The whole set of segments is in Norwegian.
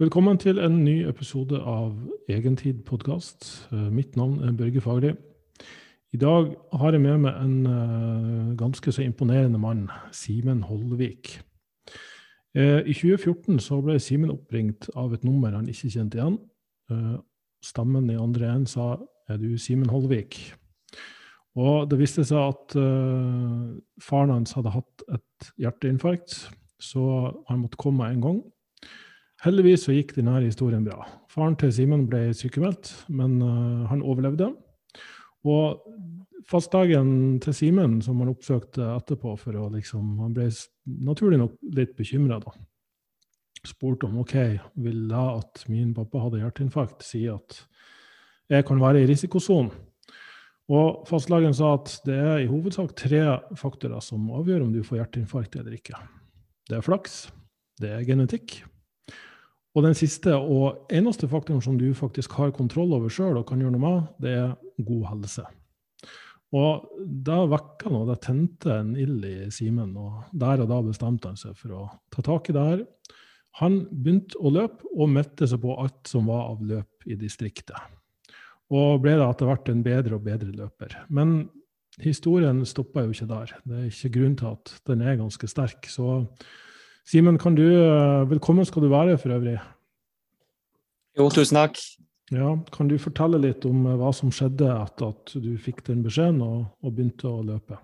Velkommen til en ny episode av Egentid podkast. Mitt navn er Børge Fagerli. I dag har jeg med meg en uh, ganske så imponerende mann, Simen Holdvik. Uh, I 2014 så ble Simen oppringt av et nummer han ikke kjente igjen. Stammen i andre enden sa 'Er du Simen Holvik?' Og det viste seg at faren hans hadde hatt et hjerteinfarkt, så han måtte komme en gang. Heldigvis så gikk denne historien bra. Faren til Simen ble sykemeldt, men uh, han overlevde. Og fastdagen til Simen, som han oppsøkte etterpå for å liksom Han ble naturlig nok litt bekymra, da. Spurte om OK, vil jeg at min pappa hadde hjerteinfarkt, si at jeg kan være i risikosonen? Og fastlegen sa at det er i hovedsak tre faktorer som avgjør om du får hjerteinfarkt eller ikke. Det er flaks, det er genetikk, og den siste og eneste faktoren som du faktisk har kontroll over sjøl og kan gjøre noe med, det er god helse. Og da vekka og det tente en ild i Simen, og der og da bestemte han seg for å ta tak i det her. Han begynte å løpe, og meldte seg på alt som var av løp i distriktet. Og ble da etter hvert en bedre og bedre løper. Men historien stoppa jo ikke der. Det er ikke grunn til at den er ganske sterk. Så Simen, kan du eh, Velkommen skal du være, for øvrig. Jo, tusen takk. Ja, Kan du fortelle litt om eh, hva som skjedde etter at du fikk den beskjeden og, og begynte å løpe?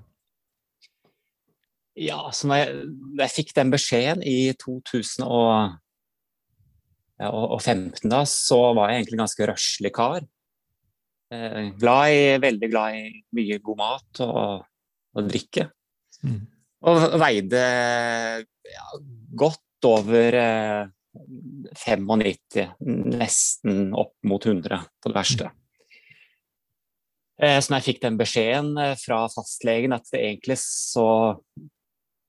Ja, så når jeg, jeg fikk den beskjeden i 2015, da, så var jeg egentlig en ganske røslig kar. Eh, glad i, veldig glad i mye god mat og, og drikke. Mm. Og veide ja, godt over eh, 95, nesten opp mot 100 på det verste. Eh, så når jeg fikk den beskjeden eh, fra fastlegen at det egentlig så,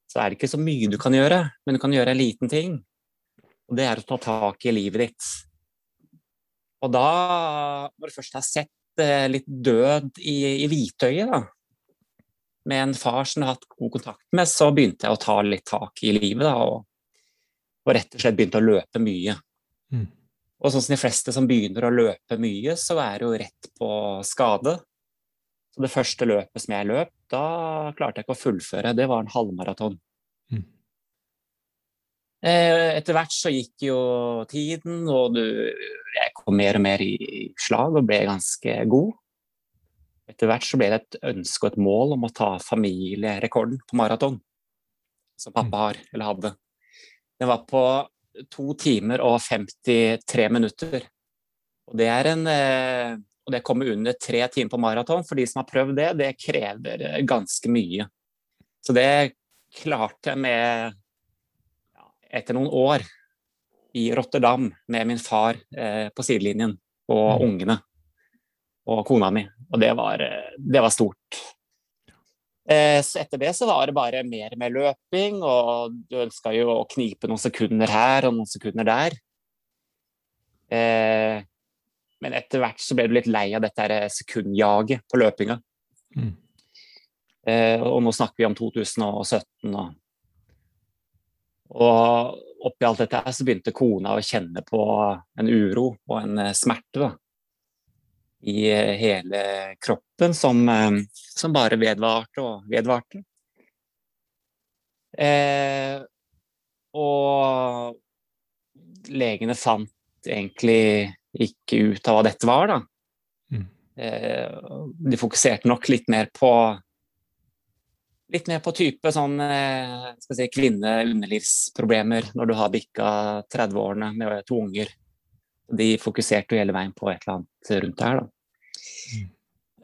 så er det ikke så mye du kan gjøre, men du kan gjøre en liten ting. Og det er å ta tak i livet ditt. Og da, når du først har sett eh, litt død i, i hvitøyet, da, med en far som jeg har hatt god kontakt med, så begynte jeg å ta litt tak i livet. Da, og, og, rett og slett begynte å løpe mye. Mm. Og sånn som de fleste som begynner å løpe mye, så er det jo rett på skade. Så det første løpet som jeg løp, da klarte jeg ikke å fullføre. Det var en halvmaraton. Mm. Eh, etter hvert så gikk jo tiden, og du, jeg kom mer og mer i slag og ble ganske god. Etter hvert så ble det et ønske og et mål om å ta familierekorden på maraton, som pappa mm. har, eller hadde. Den var på to timer og 53 minutter. Og det er en eh, og det kommer under tre timer på maraton. For de som har prøvd det, det krever eh, ganske mye. Så det klarte jeg med ja, etter noen år i Rotterdam med min far eh, på sidelinjen og mm. ungene og kona mi. Og det var, eh, det var stort. Eh, så etter det så var det bare mer med løping, og du ønska jo å knipe noen sekunder her og noen sekunder der. Eh, men etter hvert så ble du litt lei av dette sekundjaget på løpinga. Mm. Og nå snakker vi om 2017. Og, og oppi alt dette her så begynte kona å kjenne på en uro og en smerte. da i hele kroppen som, eh, som bare vedvarte og vedvarte. Eh, og legene fant egentlig ikke ut av hva dette var, da. Mm. Eh, de fokuserte nok litt mer på Litt mer på type sånn eh, si, kvinne-underlivsproblemer når du har bikka 30-årene med to unger. De fokuserte jo hele veien på et eller annet rundt det her, da. Mm.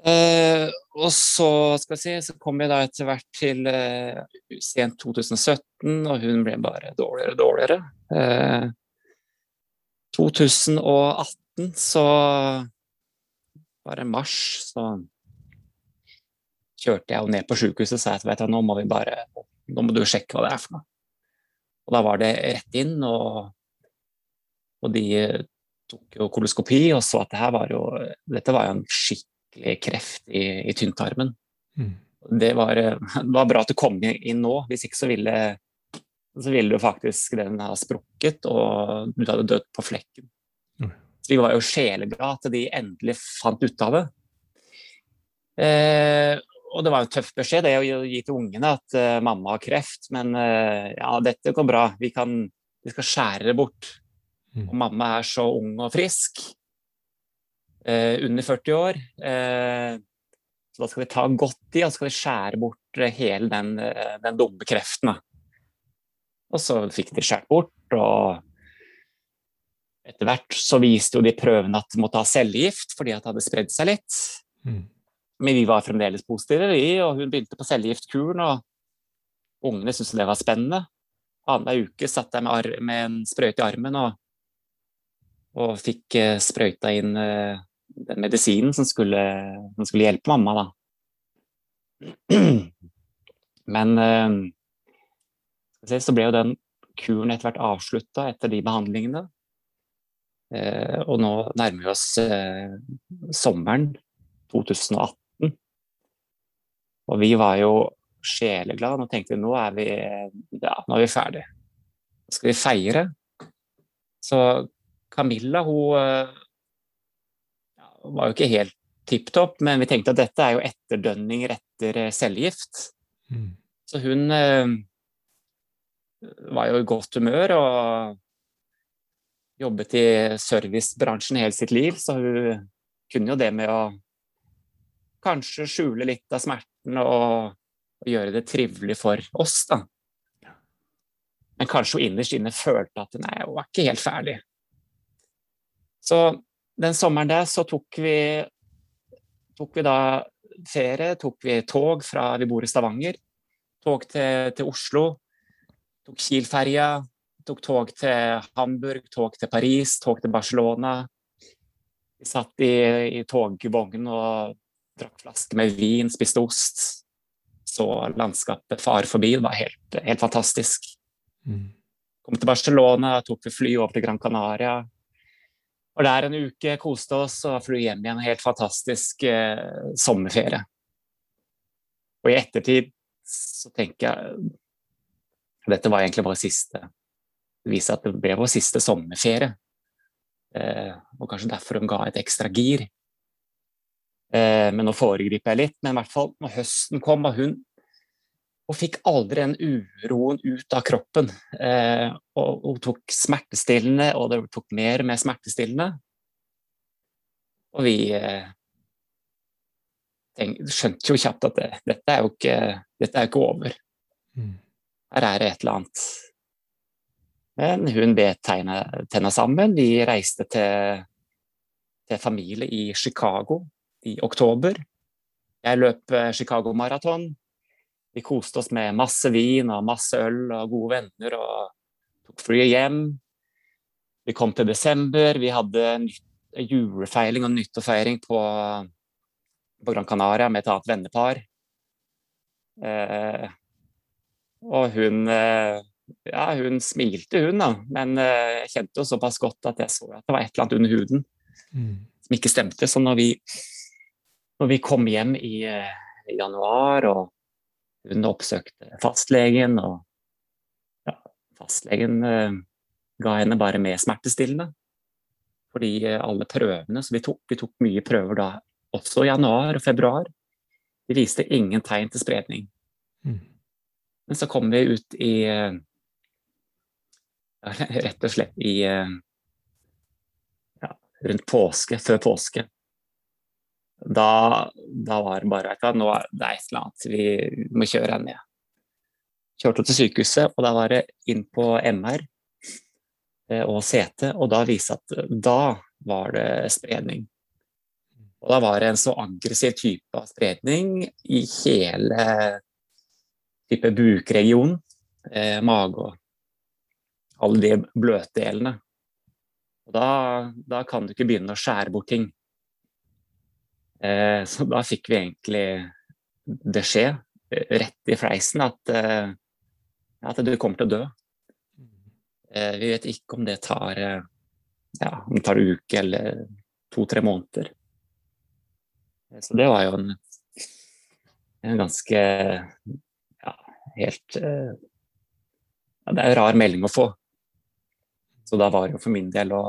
Eh, og så skal jeg si, så kom vi da etter hvert til eh, sent 2017, og hun ble bare dårligere og dårligere. Eh, 2018 så bare mars så kjørte jeg jo ned på sykehuset og sa at vet du, nå må vi bare nå må du sjekke hva det er for noe. Og da var det rett inn, og, og de tok jo koloskopi og så at det var jo, dette var jo en skikkelig kreft i, i tynntarmen. Mm. Det, var, det, var, bra at du kom inn nå, hvis ikke så ville så ville jo faktisk den ha sprukket, og du hadde dødd på flekken. Så vi var jo sjeleglade at de endelig fant ut av det. Eh, og det var jo en tøff beskjed det å gi til ungene at uh, mamma har kreft, men uh, ja, dette går bra. Vi, kan, vi skal skjære det bort. Mm. Og mamma er så ung og frisk, Eh, under 40 år. så da skal vi ta godt i og så skal vi skjære bort hele den, den dumme kreften. Og så fikk de skåret bort, og etter hvert så viste jo de prøvene at de måtte ha cellegift fordi at det hadde spredd seg litt. Mm. Men vi var fremdeles positive, vi, og hun begynte på cellegiftkuren. Og ungene syntes det var spennende. Annenhver uke satt jeg med, med, en sprøyte i armen og, og fikk eh, sprøyta inn eh, den medisinen som skulle, som skulle, hjelpe mamma, da. Men uh, så ble jo den kuren etter hvert avslutta etter de behandlingene. Eh, og nå nærmer vi oss eh, sommeren 2018. Og vi var jo sjeleglade. Nå tenkte vi nå er vi, ja, vi ferdige. Skal vi feire. Så Camilla hun ja, var jo ikke helt tipp topp, men vi tenkte at dette er jo etterdønninger etter cellegift. Mm. Så hun var jo i godt humør og jobbet i servicebransjen hele sitt liv, så hun kunne jo det med å kanskje skjule litt av smerten og, og gjøre det trivelig for oss, da. Men kanskje hun innerst inne følte at nei, hun var ikke helt ferdig. Så den sommeren der så tok vi, tok vi da ferie, tok vi tog fra Vi bor i Stavanger. Tog til, til Oslo Tok Kiel-ferja, tok tog til Hamburg, tog til Paris, tog til Barcelona. Vi satt i, i togvogn og drakk flaske med vin, spiste ost. Så landskapet far forbi. Det var helt, helt fantastisk. Mm. Kom til Barcelona, tok vi fly over til Gran Canaria. Var der en uke, koste oss og fly hjem igjen. Helt fantastisk eh, sommerferie. Og i ettertid så tenker jeg dette var egentlig vår siste Det viser at det ble vår siste sommerferie. Eh, og kanskje derfor hun ga et ekstra gir. Eh, men nå foregriper jeg litt. Men i hvert fall når høsten kom, og hun hun fikk aldri den uroen ut av kroppen. Eh, og hun tok smertestillende, og det tok mer med smertestillende. Og vi eh, tenk, skjønte jo kjapt at det, dette er jo ikke, dette er ikke over. Mm. Her er det et eller annet. Men hun bet tenna sammen. Vi reiste til, til, familie i Chicago i oktober. Jeg løp eh, Chicago Marathon. Vi koste oss med masse vin og masse øl og gode venner og tok flyet hjem. Vi kom til desember. Vi hadde julefeiring og nyttårsfeiring på, på Gran Canaria med et annet vennepar. Eh, og hun eh, ja, hun smilte, hun, da. Men eh, jeg kjente jo såpass godt at jeg så at det var et eller annet under huden mm. som ikke stemte. Så når vi, når vi kom hjem i, eh, i, januar, og hun oppsøkte fastlegen, og ja, fastlegen uh, ga henne bare mer smertestillende. Fordi alle prøvene som vi tok, vi tok mye prøver da, også i januar og februar, de viste ingen tegn til spredning. Mm. Men så kom vi ut i Rett og slett i ja, rundt påske, før påske. Da, da var det bare vet nå er det et eller annet, vi må kjøre henne ned. Kjørte til sykehuset, og da var det inn på MR eh, og CT, og da viste at da var det spredning. Og da var det en så aggressiv type av spredning i hele type bukregion, eh, mage og alle de bløtdelene. Og da, da, kan du ikke begynne å skjære bort ting. Eh, så da fikk vi egentlig beskjed skje, rett i fleisen at, eh, at du kommer til å dø. Eh, vi vet ikke om det tar eh, ja, om det tar en uke eller to-tre måneder. Så det var jo en, en ganske helt uh, ja, Det er en rar melding å få. Så da var det jo for min del å,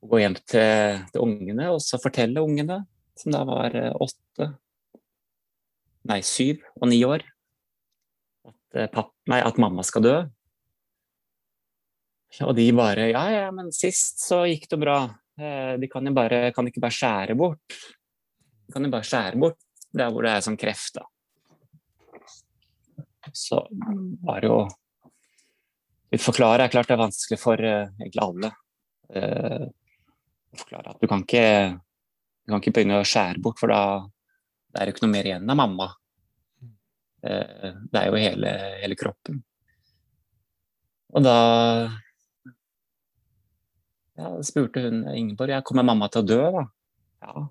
å gå hjem til, til, ungene og så fortelle ungene, som da var eh, åtte, nei syv og ni år, at, eh, papp, nei, at mamma skal dø. Og de bare Ja, ja, men sist så gikk det bra. Eh, de kan jo bare, kan ikke bare skjære bort. De kan jo bare skjære bort der hvor det er sånn kreft, da. Så var å forklare er klart det er vanskelig for egentlig alle. Forklare at du kan ikke du kan ikke begynne å skjære bort, for da det er jo ikke noe mer igjen av mamma. Uh, det er jo hele, hele kroppen. Og da ja, spurte hun Ingeborg ja, kommer mamma til å dø. da? Ja,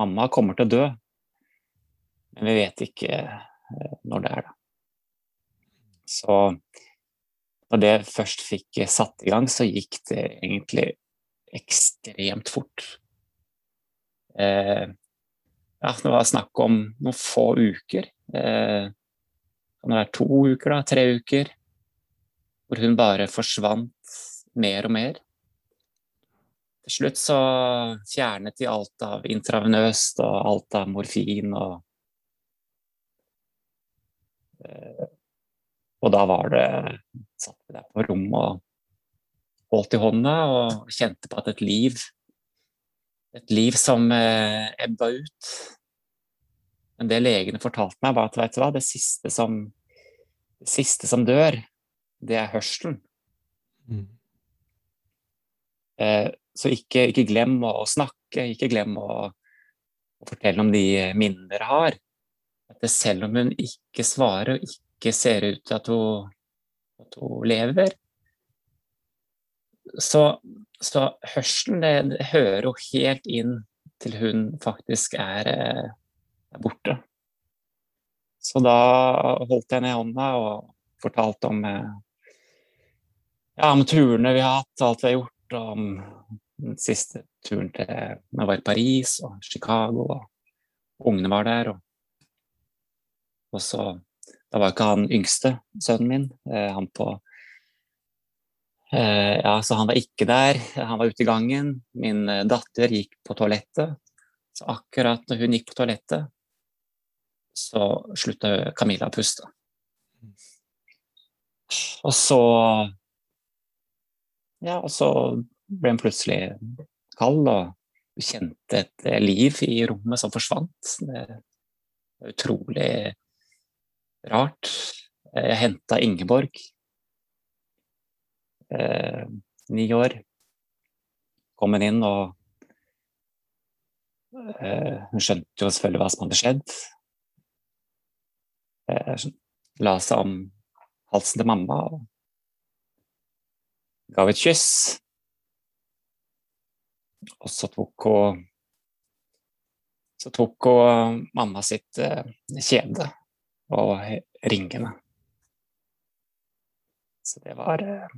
mamma kommer til å dø. Men vi vet ikke når det er, da. Så når det først fikk satt i gang, så gikk det egentlig ekstremt fort. Eh, ja, det var snakk om noen få uker. Eh, kan det være to uker, da? Tre uker? Hvor hun bare forsvant mer og mer. Til slutt så fjernet de alt av intravenøst og alt av morfin og eh, og da var det Satt vi der på rommet og holdt i hånda og kjente på at et liv Et liv som eh, ebba ut. Men det legene fortalte meg, var at vet du hva, det siste som, det siste som dør, det er hørselen. Mm. Eh, så ikke, ikke, glem å snakke, ikke glem å, å fortelle om de minnene dere har. At selv om hun ikke svarer og ikke ser ut til at hun, at hun lever. Så, så hørselen det, det, hører jo helt inn til hun faktisk er, eh, er, borte. Så da holdt jeg ned hånda og fortalte om, eh, ja, om turene vi har hatt, alt vi har gjort, og om den siste turen til jeg var i Paris og Chicago, og ungene var der. Og, og så da var ikke han yngste sønnen min. Eh, han på Ja, så han var ikke der. Han var ute i gangen. Min eh, datter gikk på toalettet. Så akkurat når hun gikk på toalettet, så slutta Camilla å puste. Og så Ja, og så ble hun plutselig kald, og kjente et liv i rommet som forsvant. Det var utrolig rart. Jeg henta Ingeborg, eh, ni år. Kom hun inn, og eh, hun skjønte jo selvfølgelig hva som hadde skjedd. Eh, la seg om halsen til mamma og ga et kyss. Og så tok hun så tok hun mamma sitt eh, kjede og ringene. Så det var eh,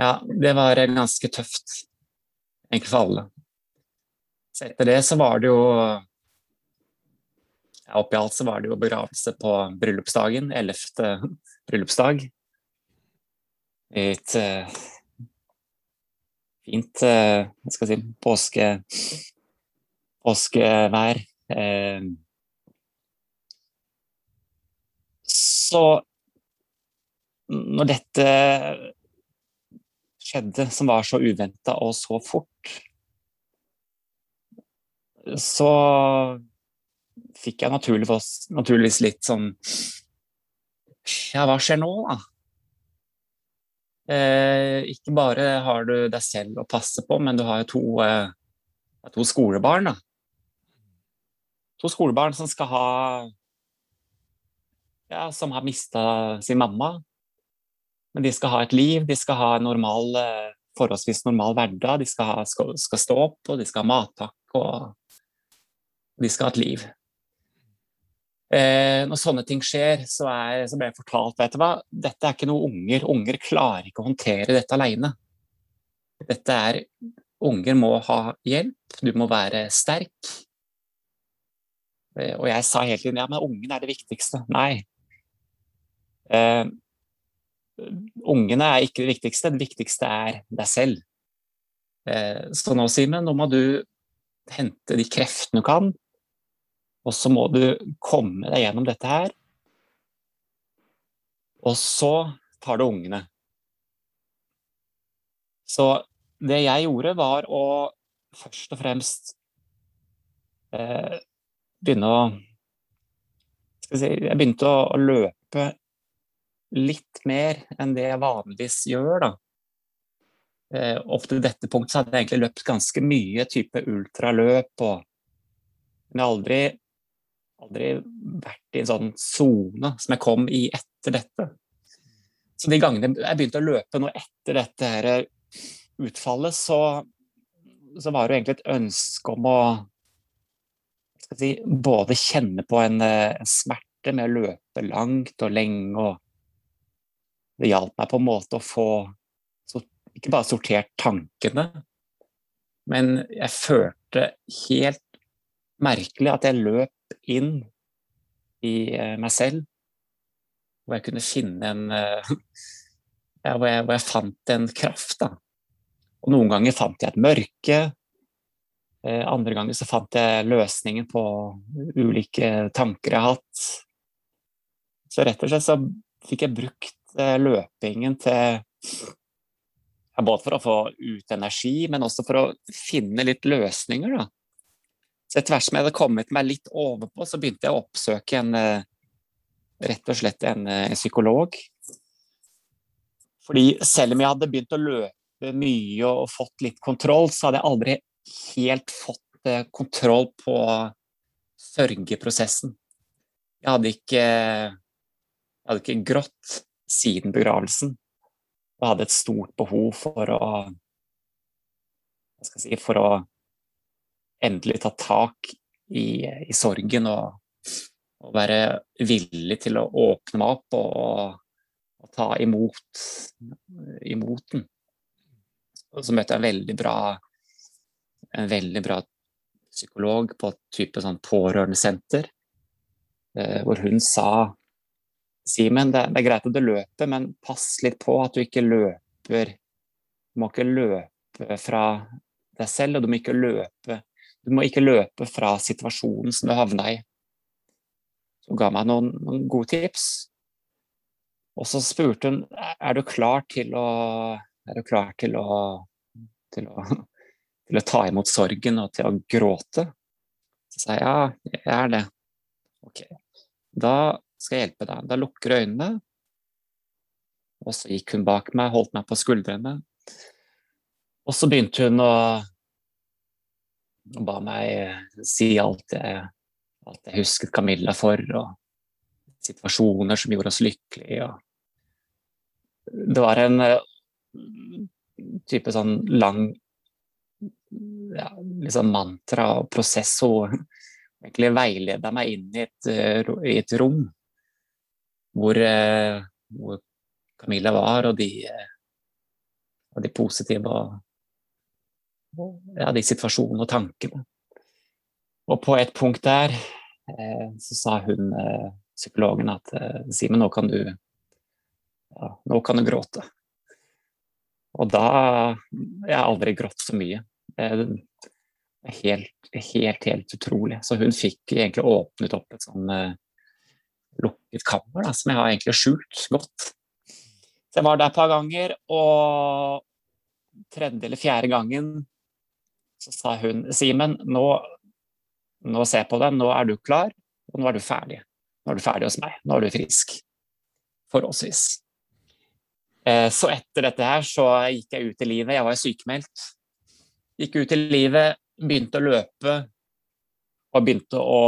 Ja, det var ganske tøft, egentlig for alle. Så etter det så var det jo ja, Oppi alt så var det jo begravelse på bryllupsdagen, 11. bryllupsdag. I et uh, fint uh, hva skal jeg si, påske, påskevær. Uh, Så når dette skjedde, som var så uventa og så fort, så fikk jeg naturligvis, naturligvis, litt sånn Ja, hva skjer nå, da? Eh, ikke bare har du deg selv å passe på, men du har jo to, eh, to skolebarn. da. To skolebarn som skal ha ja, som har mista sin mamma. Men de skal ha et liv, de skal ha en normal, eh, forholdsvis normal hverdag. De skal, ha, skal, skal stå opp, og de skal ha matpakke, og de skal ha et liv. Eh, når sånne ting skjer, så, er, så ble jeg fortalt vet du hva, dette er ikke noe unger. Unger klarer ikke å håndtere dette alene. Dette er Unger må ha hjelp, du må være sterk. Eh, og jeg sa hele tiden ja, men ungen er det viktigste. Nei, Eh, ungene er ikke det viktigste, det viktigste er deg selv. Eh, så nå, Simen, nå må du hente de kreftene du kan, og så må du komme deg gjennom dette her. Og så tar du ungene. Så det jeg gjorde, var å først og fremst eh, begynne å Jeg begynte å, løpe litt mer enn det jeg vanligvis gjør, da. Eh, opp til dette punktet hadde jeg egentlig løpt ganske mye type ultraløp og Men jeg har aldri, aldri vært i en sånn sone som jeg kom i etter dette. Så de gangene jeg begynte å løpe nå etter dette her utfallet, så, så var det egentlig et ønske om å si, både kjenne på en, en, smerte med å løpe langt og lenge. og Det hjalp meg på en måte å få ikke bare sortert tankene, men jeg følte helt merkelig at jeg løp inn i eh, meg selv, hvor jeg kunne finne en eh, ja, hvor, jeg, hvor jeg fant en kraft. da. Og noen ganger fant jeg et mørke. Eh, andre ganger så fant jeg løsningen på ulike tanker jeg har hatt. Så rett og slett så fikk jeg brukt løpingen til Både for å få ut energi, men også for å finne litt løsninger, da. Så etter hvert som jeg hadde kommet meg litt overpå, så begynte jeg å oppsøke en eh, rett og slett en, en psykolog. Fordi selv om jeg hadde begynt å løpe mye og fått litt kontroll, så hadde jeg aldri helt fått eh, kontroll på sørgeprosessen. Jeg hadde ikke, jeg hadde ikke grått siden begravelsen. Og hadde et stort behov for å si, For å endelig ta tak i, i sorgen og, og, være villig til å åpne meg opp og, og ta imot, imot den. Og så møtte jeg en veldig bra, en veldig bra psykolog på et type sånn pårørendesenter, eh, hvor hun sa Simen, det, det, er greit at du løper, men pass litt på at du ikke løper Du må ikke løpe fra deg selv, og du må ikke løpe, du må ikke løpe fra situasjonen som du havna i. Så hun ga meg noen, noen gode tips. Og så spurte hun er du klar til å er du klar til å, til å, til å ta imot sorgen og til å gråte? Så sa jeg ja, jeg er det. Ok, da skal jeg hjelpe deg. Da lukker du øynene. Og så gikk hun bak meg, holdt meg på skuldrene. Og så begynte hun å og ba meg si alt jeg, alt jeg husket Camilla for, og situasjoner som gjorde oss lykkelige. det var en type sånn lang ja, liksom mantra og prosess. Hun egentlig veileda meg inn i et, eh, i et rom hvor, eh, hvor, Camilla var, og de, eh, og de positive og, ja, de situasjonene og tankene. Og på et punkt der så sa hun, psykologen, at Simen, nå kan du ja, nå kan du gråte. Og da Jeg har aldri grått så mye. Helt, helt, helt utrolig. Så hun fikk egentlig åpnet opp et sånn lukket kammer da, som jeg har egentlig skjult godt. Så jeg var der et par ganger, og tredje eller fjerde gangen så sa hun Simen, nå, nå jeg på deg, nå er du klar, og nå er du ferdig. Nå er du ferdig hos meg. Nå er du frisk. Forholdsvis. Eh, så etter dette her så gikk jeg ut i livet. Jeg var sykemeldt. Gikk ut i livet, begynte å løpe og begynte å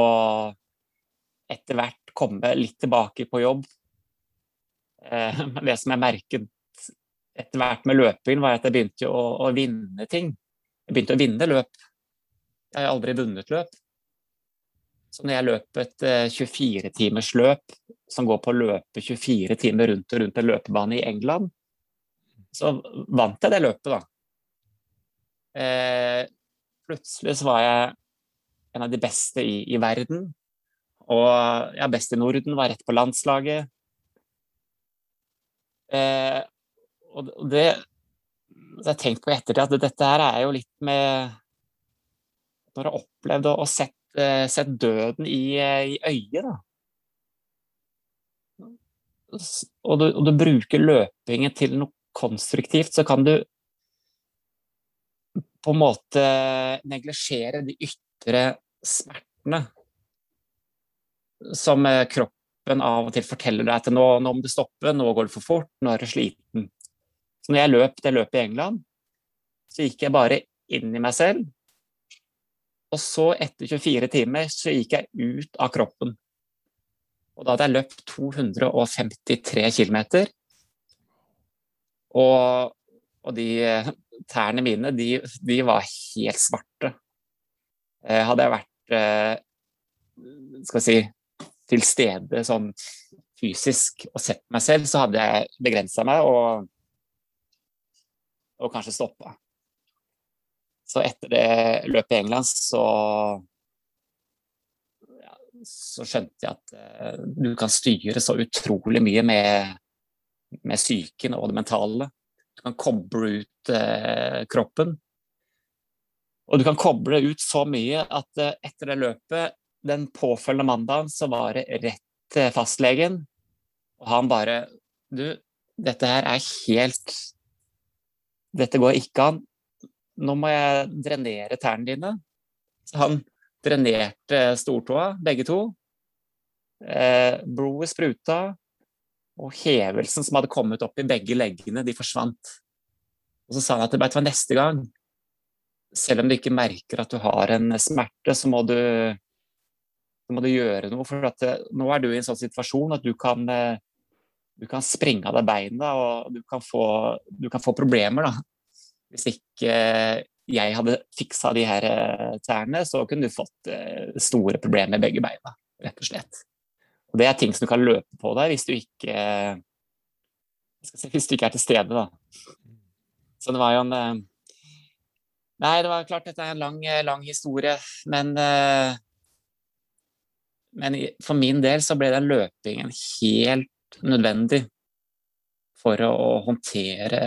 etter hvert komme litt tilbake på jobb. Eh, men det som jeg merket etter hvert med løping, var at jeg begynte å, å vinne ting. Jeg begynte å vinne løp. Jeg har aldri vunnet løp. Så når jeg løp et 24-timers løp som går på å løpe 24 timer rundt og rundt en løpebane i England, så vant jeg det løpet, da. Eh, plutselig så var jeg en av de beste i, i verden. Og ja, best i Norden, var rett på landslaget. Eh, og det jeg har tenkt på i ettertid at dette her er jo litt med Når jeg har opplevd og sett, eh, sett døden i, eh, i øyet, da. Og du, og du, bruker løpingen til noe konstruktivt, så kan du på en måte neglisjere de ytre smertene som eh, kroppen av og til forteller deg at nå, nå må du stoppe, nå går det for fort, nå er du sliten. Så når jeg løp det løpet i England, så gikk jeg bare inn i meg selv. Og så, etter 24 timer, så gikk jeg ut av kroppen. Og da hadde jeg løpt 253 km. Og, og de tærne mine, de, de, var helt svarte. Eh, hadde jeg vært eh, skal vi si, til stede sånn fysisk og sett meg selv, så hadde jeg begrensa meg og og kanskje stoppa. Så etter det løpet i England så så skjønte jeg at uh, du kan styre så utrolig mye med, med psyken og det mentale. Du kan koble ut eh, kroppen. Og du kan koble ut så mye at eh, etter det løpet, den påfølgende mandagen, så var det rett til fastlegen. Og han bare Du, dette her er helt dette går ikke an. Nå må jeg drenere tærne dine. Så han drenerte stortåa, begge to. Eh, blodet spruta, og hevelsen som hadde kommet opp i begge leggene, de forsvant. Og så sa han at det hva, neste gang, selv om du ikke merker at du har en smerte, så må du, må du gjøre noe. For at, eh, nå er du i en sånn situasjon at du kan eh, du kan springe av deg beina, og du kan få, du kan få problemer. Da. Hvis ikke jeg hadde fiksa de her eh, tærne, så kunne du fått eh, store problemer med begge beina, rett og slett. Og det er ting som du kan løpe på deg hvis du ikke si, hvis du ikke er til stede, da. Så det var jo en eh, Nei, det var klart dette er en lang, lang historie, men men for min del så ble den løpingen helt nødvendig for å, håndtere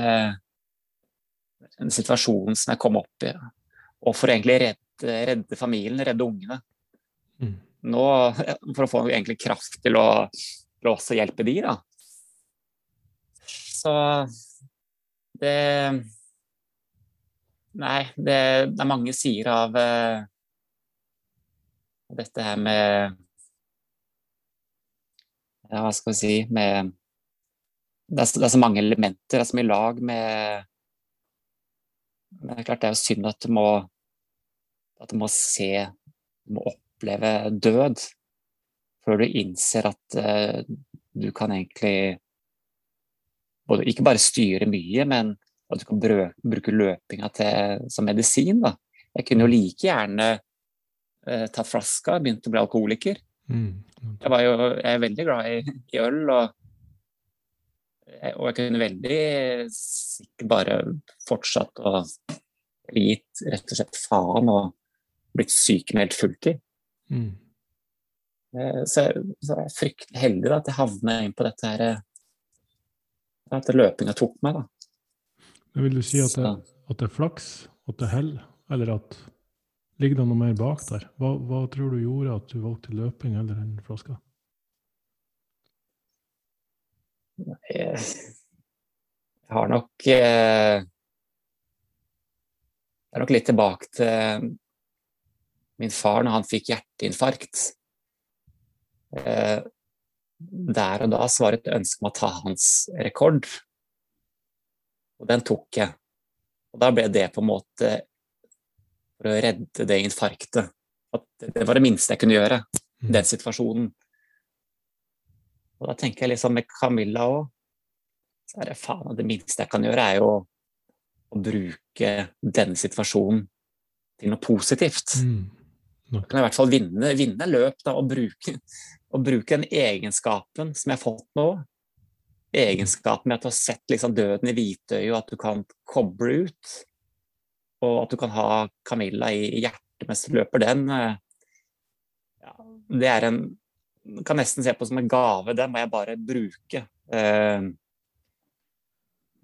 en situasjon som jeg kom opp i. Og for å egentlig redde, redde familien, redde ungene. Mm. Nå, for å få egentlig kraft til å, til å også hjelpe de, da. Så det Nei, det, det er mange sider av uh, dette her med ja, hva skal vi si med det er, det er, så mange elementer. Det er så mye lag med Men det er klart det er jo synd at du må at du må se Du må oppleve død før du innser at uh, du kan egentlig både, ikke bare styre mye, men at du kan bruke løpinga til, som medisin. Da. Jeg kunne jo like gjerne uh, tatt flaska, begynt å bli alkoholiker. Mm. Jeg, var jo, jeg er veldig glad i, i øl, og, og, jeg kunne veldig sikkert bare fortsatt å gitt rett og slett faen og blitt sykemeldt fulltid. Mm. Eh, så, så jeg er fryktelig heldig da, at jeg havna inn på dette her At løpinga tok meg, da. Men vil du si at det, at det er flaks, at det er hell, eller at Ligger det noe mer bak der? Hva, hva, tror du gjorde at du valgte løping eller en flaska? Jeg har nok eh, Jeg er nok litt tilbake til min far når han fikk hjerteinfarkt. Eh, der og da var det et ønske om å ta hans rekord, og den tok jeg. Og da ble det på en måte for å redde det infarktet. At det var det minste jeg kunne gjøre i mm. den situasjonen. Og da tenker jeg liksom med Camilla òg, så er det faen det minste jeg kan gjøre, er jo å bruke denne situasjonen til noe positivt. Mm. Da kan jeg i hvert fall vinne, vinne løp da, og bruke, og bruke den egenskapen som jeg har fått nå. Egenskapen med at du har sett liksom døden i hvitøyet, og at du kan koble ut og at du kan ha Camilla i hjertet mens du løper den, eh, ja, det er en Kan nesten se på som en gave. Den må jeg bare bruke. Eh,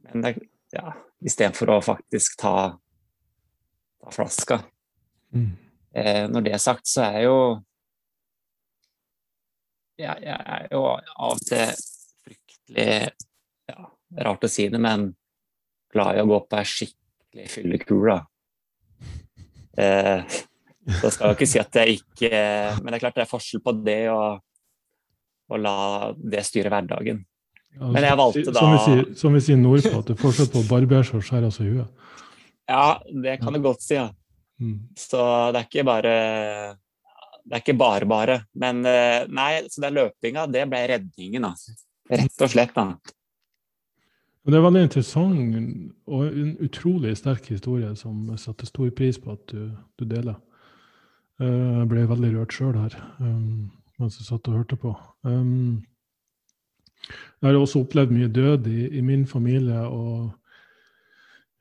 Men det, ja, istedenfor å faktisk ta, ta flaska. Mm. Eh, når det er sagt, så er jo jeg, jeg er jo av og til fryktelig ja, Rart å si det, men glad i å gå på ei skikkelig fyllekule. Eh, så skal jeg ikke si at jeg ikke Men det er klart det er forskjell på det og å la det styre hverdagen. Men jeg valgte da Som vi sier, som vi sier nordpå, at det er forskjell på å barbere seg og skjære seg i huet. Ja, det kan du godt si, ja. Mm. Så det er ikke bare det er ikke bare bare. Men eh, nei, så den løpinga, det ble redningen, altså. Rett og slett. da. Det er veldig interessant og en utrolig sterk historie som jeg satte stor pris på at du, du deler. Eh, jeg ble veldig rørt sjøl her um, mens jeg satt og hørte på. Um, jeg har også opplevd mye død i, i min familie. og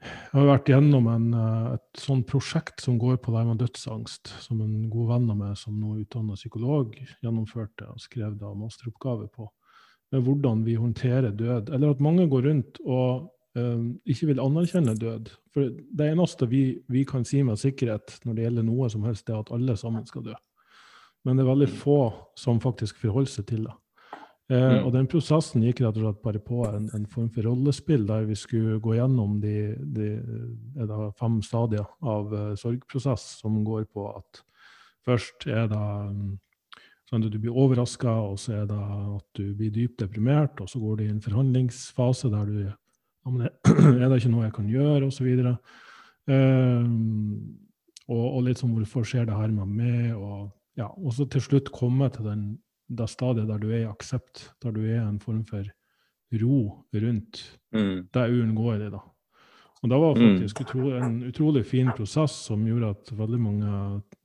jeg har vært gjennom en, eh, et sånt prosjekt som går på det med dødsangst, som en god venn av meg som nå utdanna psykolog, gjennomførte og skrev da masteroppgave på. Med hvordan vi håndterer død. Eller at mange går rundt og um, ikke vil anerkjenne død. For det eneste vi, vi, kan si med sikkerhet når det gjelder noe som helst, det er at alle sammen skal dø. Men det er veldig få som faktisk forholder seg til det. Eh, mm. og den prosessen gikk rett og slett bare på en, en form for rollespill der vi skulle gå gjennom de, de fem stadier av uh, sorgprosess som går på at først er det um, sånn at du blir overraska, og så er det at du blir dypt deprimert, og så går du i en forhandlingsfase der du ja, men Er det ikke noe jeg kan gjøre, osv. Um, og, og litt sånn hvorfor skjer det her med meg? Og, ja, og så til slutt komme til den det stadiet der du er i aksept, der du er en form for ro rundt, mm. det er uunngåelig. da. Og det var mm. faktisk utro, en utrolig fin prosess som gjorde at veldig mange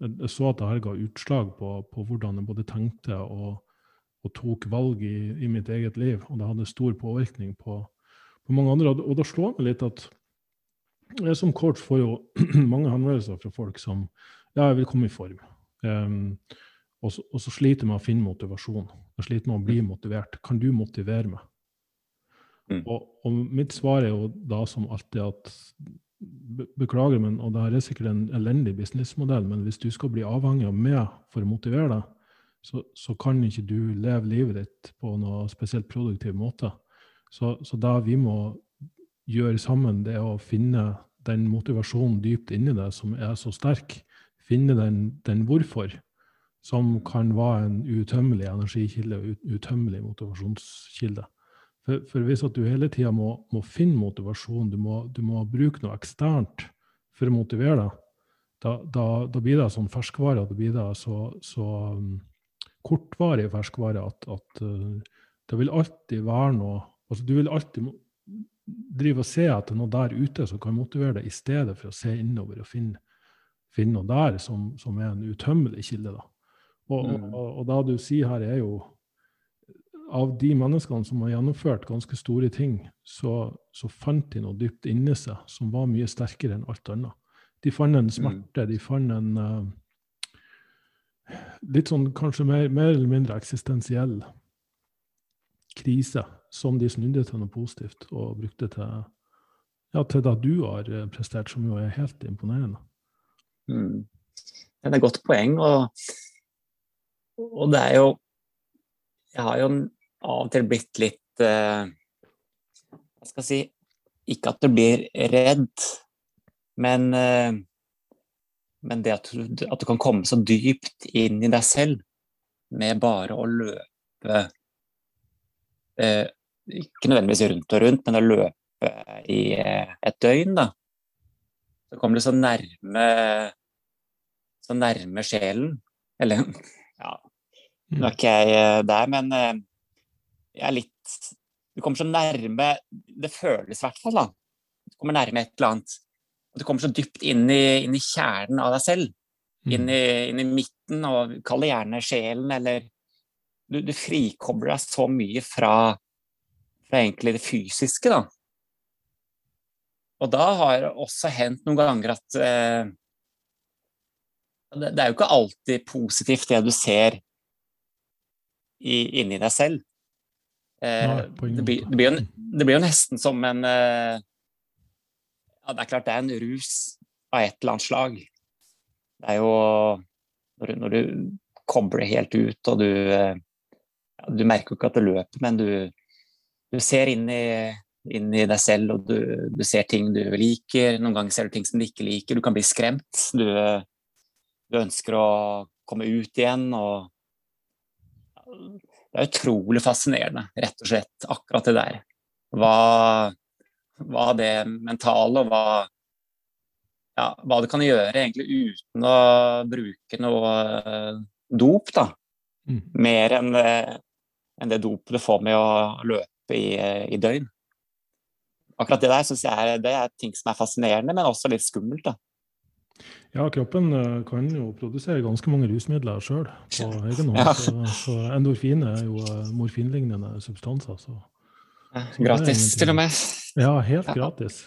Jeg så at det her ga utslag på, på hvordan jeg både tenkte og, og tok valg i, i, mitt eget liv. Og det hadde stor påvirkning på, på mange andre. Og da slår det litt at jeg som coach får jo mange henvendelser fra folk som ja, jeg vil komme i form. Um, og så, og så sliter med å finne motivasjon. Jeg sliter med å bli mm. motivert. Kan du motivere meg? Mm. Og, og, mitt svar er jo da som alltid at Beklager, men, og det her er sikkert en elendig businessmodell, men hvis du skal bli avhengig av meg for å motivere deg, så, så kan ikke du leve livet ditt på noe spesielt produktiv måte. Så, så det vi må gjøre sammen, det er å finne den motivasjonen dypt inni deg som er så sterk. Finne den, den hvorfor som kan være en utømmelig energikilde utømmelig motivasjonskilde. For, for hvis du hele tida må, må, finne motivasjon, du må, du må, bruke noe eksternt for å motivere deg, da, da, da blir det sånn ferskvare, da blir det så, så um, kortvarig ferskvare at, at uh, det vil alltid være noe altså Du vil alltid drive og se etter noe der ute som kan motivere deg, i stedet for å se innover og finne, finne noe der som, som er en utømmelig kilde. da. Og, mm. og, og det du sier her, er jo Av de menneskene som har gjennomført ganske store ting, så, så fant de noe dypt inni seg som var mye sterkere enn alt annet. De fant en smerte, de fant en uh, litt sånn kanskje mer, mer, eller mindre eksistensiell krise som de snudde til noe positivt og brukte til, ja, til det du har eh, prestert, som jo er helt imponerende. Mm. Det er et godt poeng. og og det er jo Jeg har jo av og til blitt litt eh, Hva skal jeg si Ikke at du blir redd, men, eh, men det at du, at du, kan komme så dypt inn i deg selv med bare å løpe eh, Ikke nødvendigvis rundt og rundt, men å løpe i eh, et døgn, da. Så kommer du så nærme så nærme sjelen. Eller ja, nå er ikke jeg eh, der, men eh, jeg er litt Du kommer så nærme Det føles i hvert fall, da. Du kommer nærme et eller annet. Og du kommer så dypt inn i, inn i kjernen av deg selv. Inn i, inn i midten, og kall det gjerne sjelen, eller du, du, frikobler deg så mye fra, fra egentlig det fysiske, da. Og da har det også hendt noen ganger at eh, det, det, er jo ikke alltid positivt det du ser i, inni deg selv. Eh, det, blir, det, blir jo, det blir jo nesten som en eh, Ja, det er klart det er en rus av et eller annet slag. Det er jo når du, når du kobler helt ut, og du eh, Du merker jo ikke at det løper, men du, du ser inn i, inn i deg selv, og du, du ser ting du liker. Noen ganger ser du ting som du ikke liker. Du kan bli skremt. Du, du ønsker å komme ut igjen. og Det er utrolig fascinerende, rett og slett, akkurat det der. Hva, hva det mentale og hva, ja, hva det kan gjøre egentlig uten å bruke noe eh, dop, da. Mm. Mer enn det, enn det dopet du får med å løpe i, i døgn. Akkurat det der synes jeg er, det er ting som er fascinerende, men også litt skummelt. da. Ja, kroppen eh, kan jo produsere ganske mange rusmidler sjøl på egen hånd. Ja. Så, så endorfin er jo eh, morfinlignende substanser. Så. Så er Gratis, til og med. Ja, helt Ja. gratis.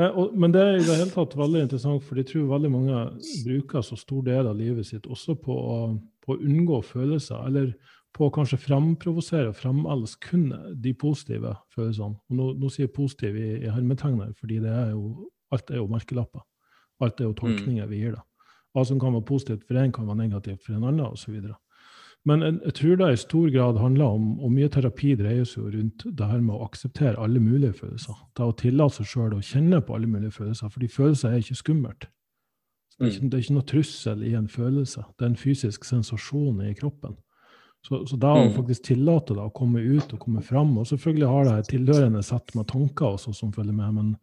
Eh, men det er i det hele tatt veldig interessant, for jeg tror veldig mange bruker så stor del av livet sitt også på å, på å unngå følelser, eller på å kanskje fremprovosere og fremelske kun de positive følelsene. Og nå, nå sier jeg positiv i, i hermetegner, fordi det er jo, alt er jo merkelapper. Alt er jo tolkninger vi gir det. Hva som kan være positivt for en, kan være negativt for en annen, osv. Men jeg, jeg tror det i stor grad handler om, og mye terapi dreier seg jo rundt det her med å akseptere alle mulige følelser. Det å tillate seg sjøl å kjenne på alle mulige følelser, fordi følelser er ikke skummelt. Det er ikke, det er ikke noe trussel i en følelse, det er en fysisk sensasjon i kroppen. Så, så da å Mm. faktisk tillate det å komme ut og komme fram, og selvfølgelig har det et tilhørende sett med tanker også som følger med, men,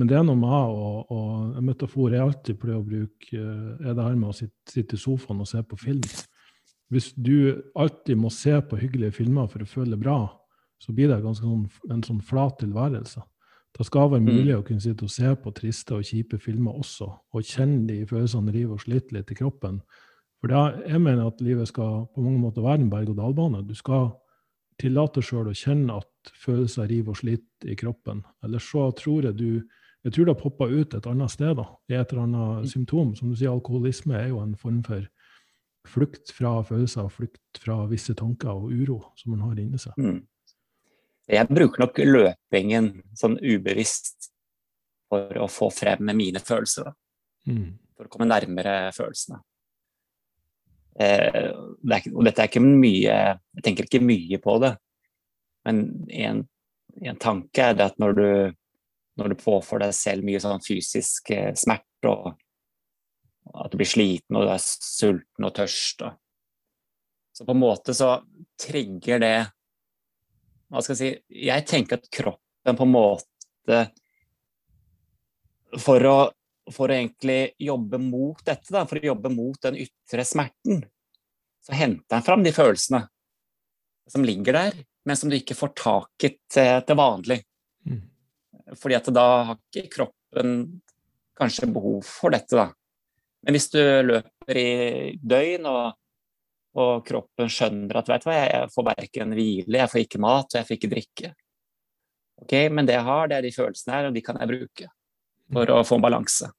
men det er noe med og, og en metafor jeg alltid pleier å bruke, eh, er det her med å sitte, sitte i sofaen og se på film. Hvis du alltid må se på hyggelige filmer for å føle det bra, så blir det ganske sånn, en sånn flat tilværelse. Det skal være Mm. mulig å kunne sitte og se på triste og kjipe filmer også, og kjenne de følelsene rive og slite litt i kroppen. For da, jeg mener at livet skal på mange måter være en berg-og-dal-bane. Du skal tillate sjøl å kjenne at følelser river og sliter i kroppen. Ellers så tror jeg du jeg tror det har poppa ut et annet sted, da, i et eller annet symptom. Som du sier, alkoholisme er jo en form for flukt fra følelser, flukt fra visse tanker og uro som man har inni seg. Mm. Jeg bruker nok løpingen sånn ubevisst for å få frem mine følelser. Mm. For å komme nærmere følelsene. Eh, det er, og dette er ikke mye Jeg tenker ikke mye på det. Men en, en tanke er det at når du, når du påfører deg selv mye sånn fysisk eh, smerte, og at du blir sliten og du er sulten og tørst og, Så på en måte så trigger det Hva skal jeg si Jeg tenker at kroppen på en måte For å for å egentlig jobbe mot dette, da, for å jobbe mot den ytre smerten, så henter den fram de følelsene som ligger der, men som du ikke får taket til, til vanlig. Fordi at da har ikke kroppen kanskje behov for dette, da. Men hvis du løper i døgn, og, og kroppen skjønner at vet du hva, jeg får verken hvile, jeg får ikke mat, og jeg får ikke drikke. Ok, Men det jeg har, det er de følelsene her, og de kan jeg bruke for å få en balanse.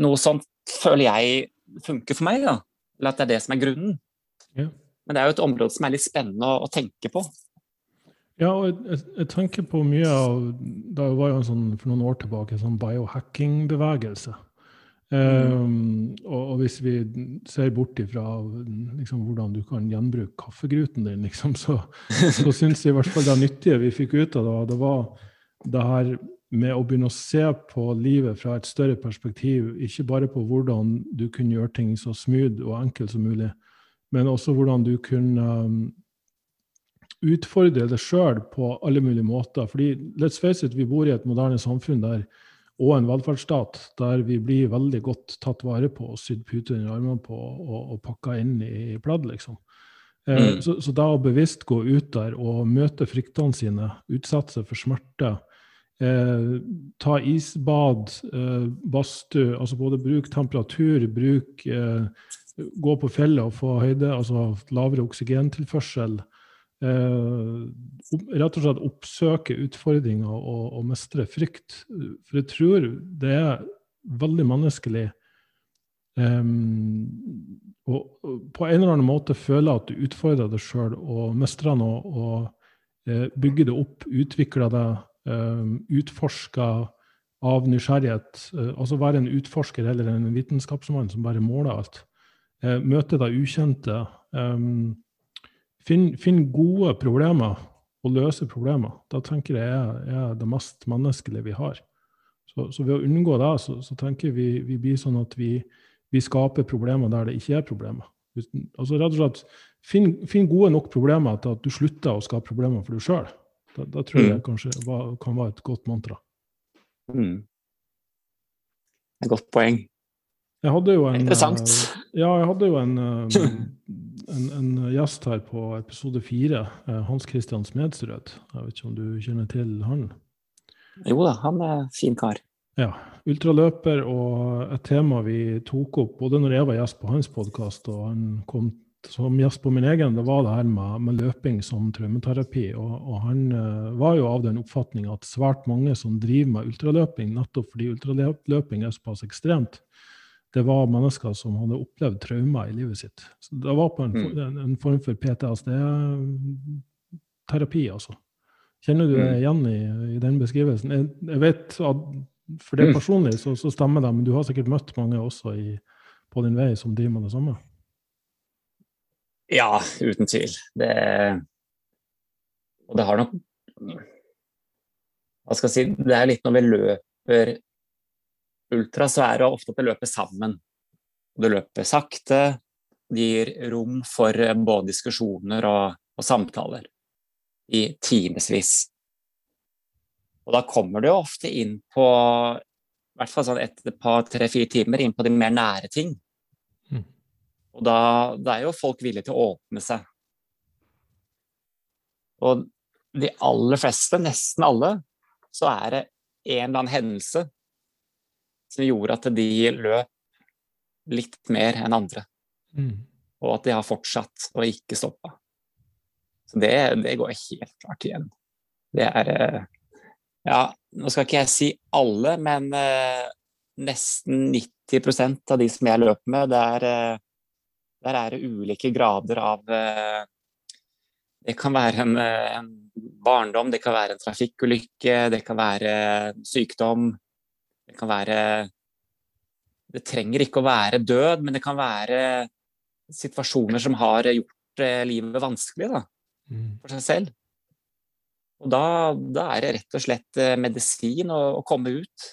Noe sånt føler jeg funker for meg, da. Eller at det er det som er grunnen. Ja. Men det er jo et område som er litt spennende å, å tenke på. Ja, og jeg, jeg, jeg tenker på mye av Det var jo en sånn, for noen år tilbake en sånn biohacking-bevegelse. Um, og, og hvis vi ser bort ifra liksom, hvordan du kan gjenbruke kaffegruten din, liksom, så, så syns jeg i hvert fall det nyttige vi fikk ut av det, det var det her med å begynne å se på livet fra et større perspektiv. Ikke bare på hvordan du kunne gjøre ting så smooth og enkelt som mulig, men også hvordan du kunne um, utfordre deg sjøl på alle mulige måter. Fordi let's face it, vi bor i et moderne samfunn der, og en velferdsstat der vi blir veldig godt tatt vare på og sydd puter under armene på og, og pakka inn i pledd, liksom. Eh, Mm. så, så da å bevisst gå ut der og møte fryktene sine, utsette seg for smerte, eh, ta isbad, eh, badstue, altså både bruk temperatur, bruk eh, gå på fjellet og få høyde, altså lavere oksygentilførsel. Eh, rett og slett oppsøke utfordringer og, og mestre frykt. For jeg tror det er veldig menneskelig eh, og på en eller annen måte føle at du utfordrer deg sjøl og mestrer noe, og eh, bygger det opp, utvikler det, eh, utforsker av nysgjerrighet. Eh, altså være en utforsker eller en vitenskapsmann som bare måler alt. Eh, møte det ukjente. Eh, finn, finn, gode problemer og løse problemer. Da tenker jeg er, er det mest menneskelige vi har. Så, så, ved å unngå det, så, så tenker vi vi blir sånn at vi, vi, skaper problemer der det ikke er problemer. Altså rett og slett, Finn, finn gode nok problemer til at du slutter å skape problemer for deg sjøl. Da, tror jeg mm. kanskje var, kan være et godt mantra. Mm. Et godt poeng. Jeg hadde jo en, Interessant. Uh, ja, jeg hadde jo en, uh, en, en, gjest her på episode fire, uh, Hans Christian Smedsrød. Jeg vet ikke om du kjenner til han? Jo da, han er fin kar. Ja. Ultraløper og et tema vi tok opp både når jeg var gjest på hans podkast og han kom som gjest på min egen, det var det her med, med løping som traumeterapi. Og, og han uh, var jo av den oppfatning at svært mange som driver med ultraløping, nettopp fordi ultraløping er såpass ekstremt, det var mennesker som hadde opplevd traumer i livet sitt. Så det var på en, mm. en, form for PTSD-terapi, altså. Kjenner du deg mm. igjen i, i, den beskrivelsen? Jeg, jeg vet at for det mm. personlig så, så, stemmer det, men du har sikkert møtt mange også i, på din vei som driver med det samme? Ja, uten tvil. Det, og det har nok Hva skal jeg si Det er litt når vi løper ultra, så er det ofte at det løper sammen. Det løper sakte. Det gir rom for både diskusjoner og, og samtaler i timevis. Og da kommer du ofte inn på i hvert fall sånn et par, tre-fire timer inn på de mer nære ting. Mm. Og da, da, er jo folk villige til å åpne seg. Og de aller fleste, nesten alle, så er det en eller annen hendelse som gjorde at de løp litt mer enn andre. Mm. Og at de har fortsatt og ikke stoppa. Så det, det, går helt klart igjen. Det er eh, Ja, nå skal ikke jeg si alle, men eh, nesten 90% av de som jeg løper med, der, eh, der er det ulike grader av Det kan være en, en, barndom, det kan være en trafikkulykke, det kan være sykdom. Det kan være Det trenger ikke å være død, men det kan være situasjoner som har gjort livet vanskelig. da. Mm. for seg selv. Og da, da, er det rett og slett eh, medisin å, å komme ut.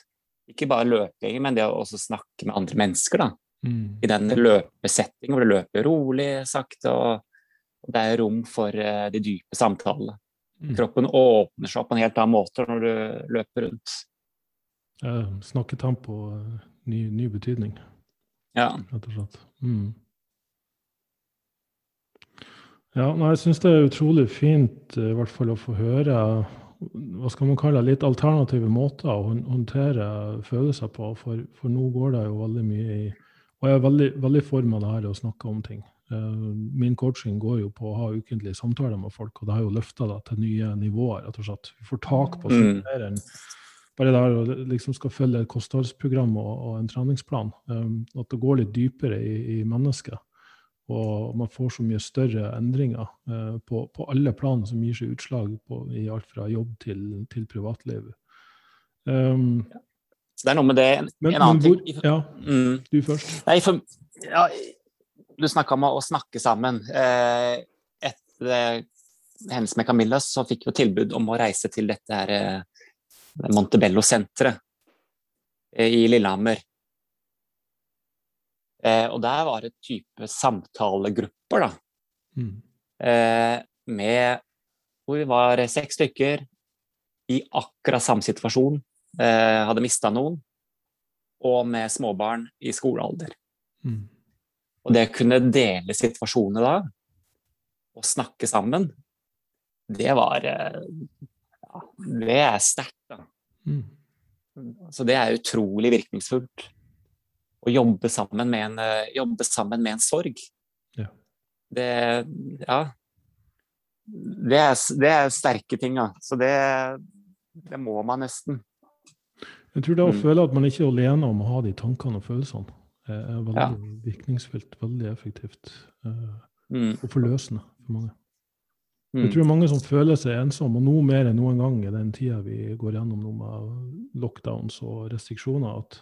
Ikke bare løping, men det å også snakke med andre mennesker. da. Mm. I den løpesettingen hvor du løper rolig, sakte, og, og det er rom for uh, de dype samtalene. Mm. Kroppen åpner seg opp på en helt annen måte når du løper rundt. Snakketempo, ny, ny betydning, ja. rett og slett. Mm. Ja, nei, jeg syns det er utrolig fint i hvert fall å få høre hva skal man kalle litt alternative måter å håndtere følelser på. For, for nå går det jo veldig mye i Og jeg er veldig, veldig for med det her å snakke om ting. Uh, min coaching går jo på å ha ukentlige samtaler med folk, og det har jo løfta det til nye nivåer. rett og slett. Vi får tak på mm. Bare der å liksom skal følge et kostholdsprogram og, og en treningsplan. Um, at det går litt dypere i, i mennesket. Og man får så mye større endringer uh, på, på, alle plan som gir seg utslag på, i alt fra jobb til, til privatliv. Um, ja. Så det er noe med det men, En annen hvor, ting Ja, mm. du først. Nei, for, ja, du snakka om å snakke sammen. Eh, etter hendelsen med Camilla så fikk vi tilbud om å reise til dette her, eh, Montebello-senteret eh, i Lillehammer. Eh, og der var det type samtalegrupper, da. Mm. Eh, med hvor vi var seks stykker i akkurat samme situasjon. Hadde mista noen. Og med småbarn i skolealder. Mm. Og det å kunne dele situasjoner da, og snakke sammen, det var Det er sterkt, da. Mm. Så det er utrolig virkningsfullt å jobbe sammen med en, eh, jobbe sammen med en sorg. Ja. Det, ja, det, er, det er sterke ting, da. Så det, det, må man nesten. Jeg tror det å mm. føle at man ikke er alene om å ha de tankene og følelsene. er veldig ja. virkningsfullt, veldig effektivt. Mm. Og forløsende for mange. Mm. Jeg tror mange som føler seg ensomme, og nå mer enn noen gang i den tida vi går gjennom nå med lockdowns og restriksjoner, at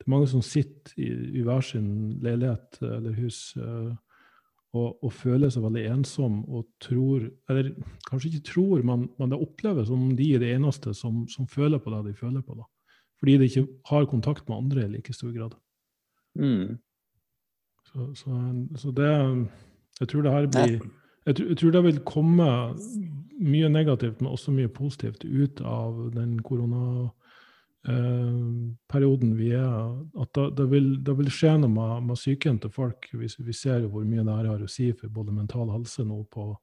det er mange som sitter i, i hver sin leilighet eller hus uh, og, og, føler seg veldig ensom og tror Eller kanskje ikke tror, men, men det oppleves som de er de eneste som, som, føler på det de føler på. da. Fordi de ikke har kontakt med andre i like stor grad. Mm. Så, så, så, det Jeg tror det her blir jeg tror, jeg tror, det vil komme mye negativt, men også mye positivt ut av den koronaperioden Eh, vi er At det, det, vil, det vil, skje noe med, med psyken til folk. Vi, vi ser hvor mye det har å si for både mental helse nå på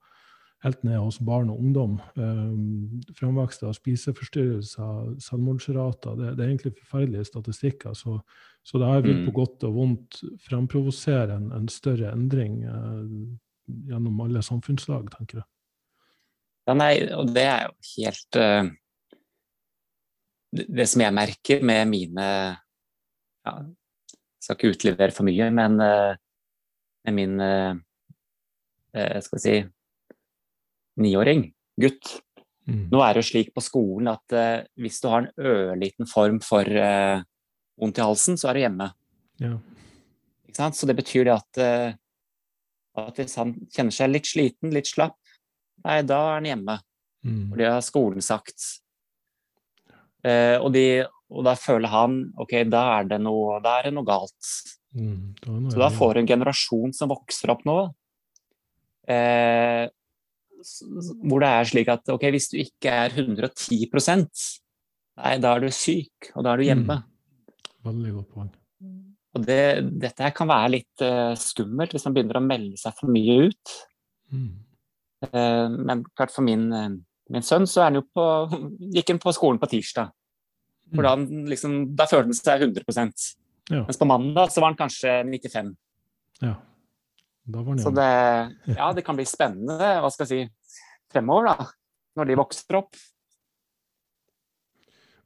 helt ned hos barn og ungdom. Eh, Framvekst av spiseforstyrrelser, selvmordsrater. Det, det, er egentlig forferdelige statistikker. Så, så det her vil på mm. godt og vondt fremprovosere en, en større endring eh, gjennom alle samfunnslag, tenker jeg. Ja, nei, og det er jo helt uh det som jeg merker med mine ja, Skal ikke utlevere for mye, men uh, med min uh, skal vi si niåring, gutt mm. Nå er det jo slik på skolen at hvis du har en ørliten form for vondt i halsen, så er du hjemme. Ja. Så det betyr det at, at hvis han kjenner seg litt sliten, litt slapp, nei, da er han hjemme. Mm. For det har skolen sagt. Eh, og, de, og, da føler han ok, da er det noe, er det noe galt. Mm, noe så da får du en generasjon som vokser opp nå, eh, hvor det er slik at ok, hvis du ikke er 110% nei, da er du syk, og da er du hjemme. Mm. Veldig godt poeng. Og det, dette her kan være litt uh, skummelt hvis man begynner å melde seg for mye ut. Mm. Uh, men klart for min uh, min sønn så er han jo på, gikk han på skolen på tirsdag. For da, liksom, da følte han seg 100 ja. Mens på mandag så var han kanskje 95 Ja. Så det, ja, det kan bli spennende hva skal jeg si, fremover, da. Når de vokser opp.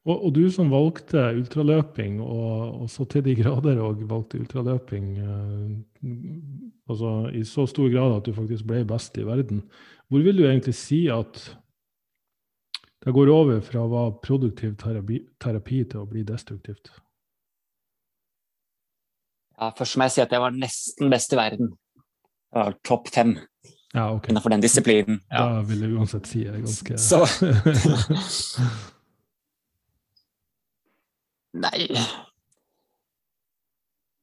Og, og, du som valgte ultraløping, og, og, så til de grader og valgte ultraløping eh, altså i så stor grad at du faktisk ble best i verden, hvor vil du egentlig si at det går over fra å være produktiv terapi, terapi til å bli destruktivt. Ja, først må jeg si at jeg var nesten best i verden. Jeg var topp fem ja, okay. innenfor den disiplinen. Ja. Da vil jeg uansett si jeg er ganske Så Nei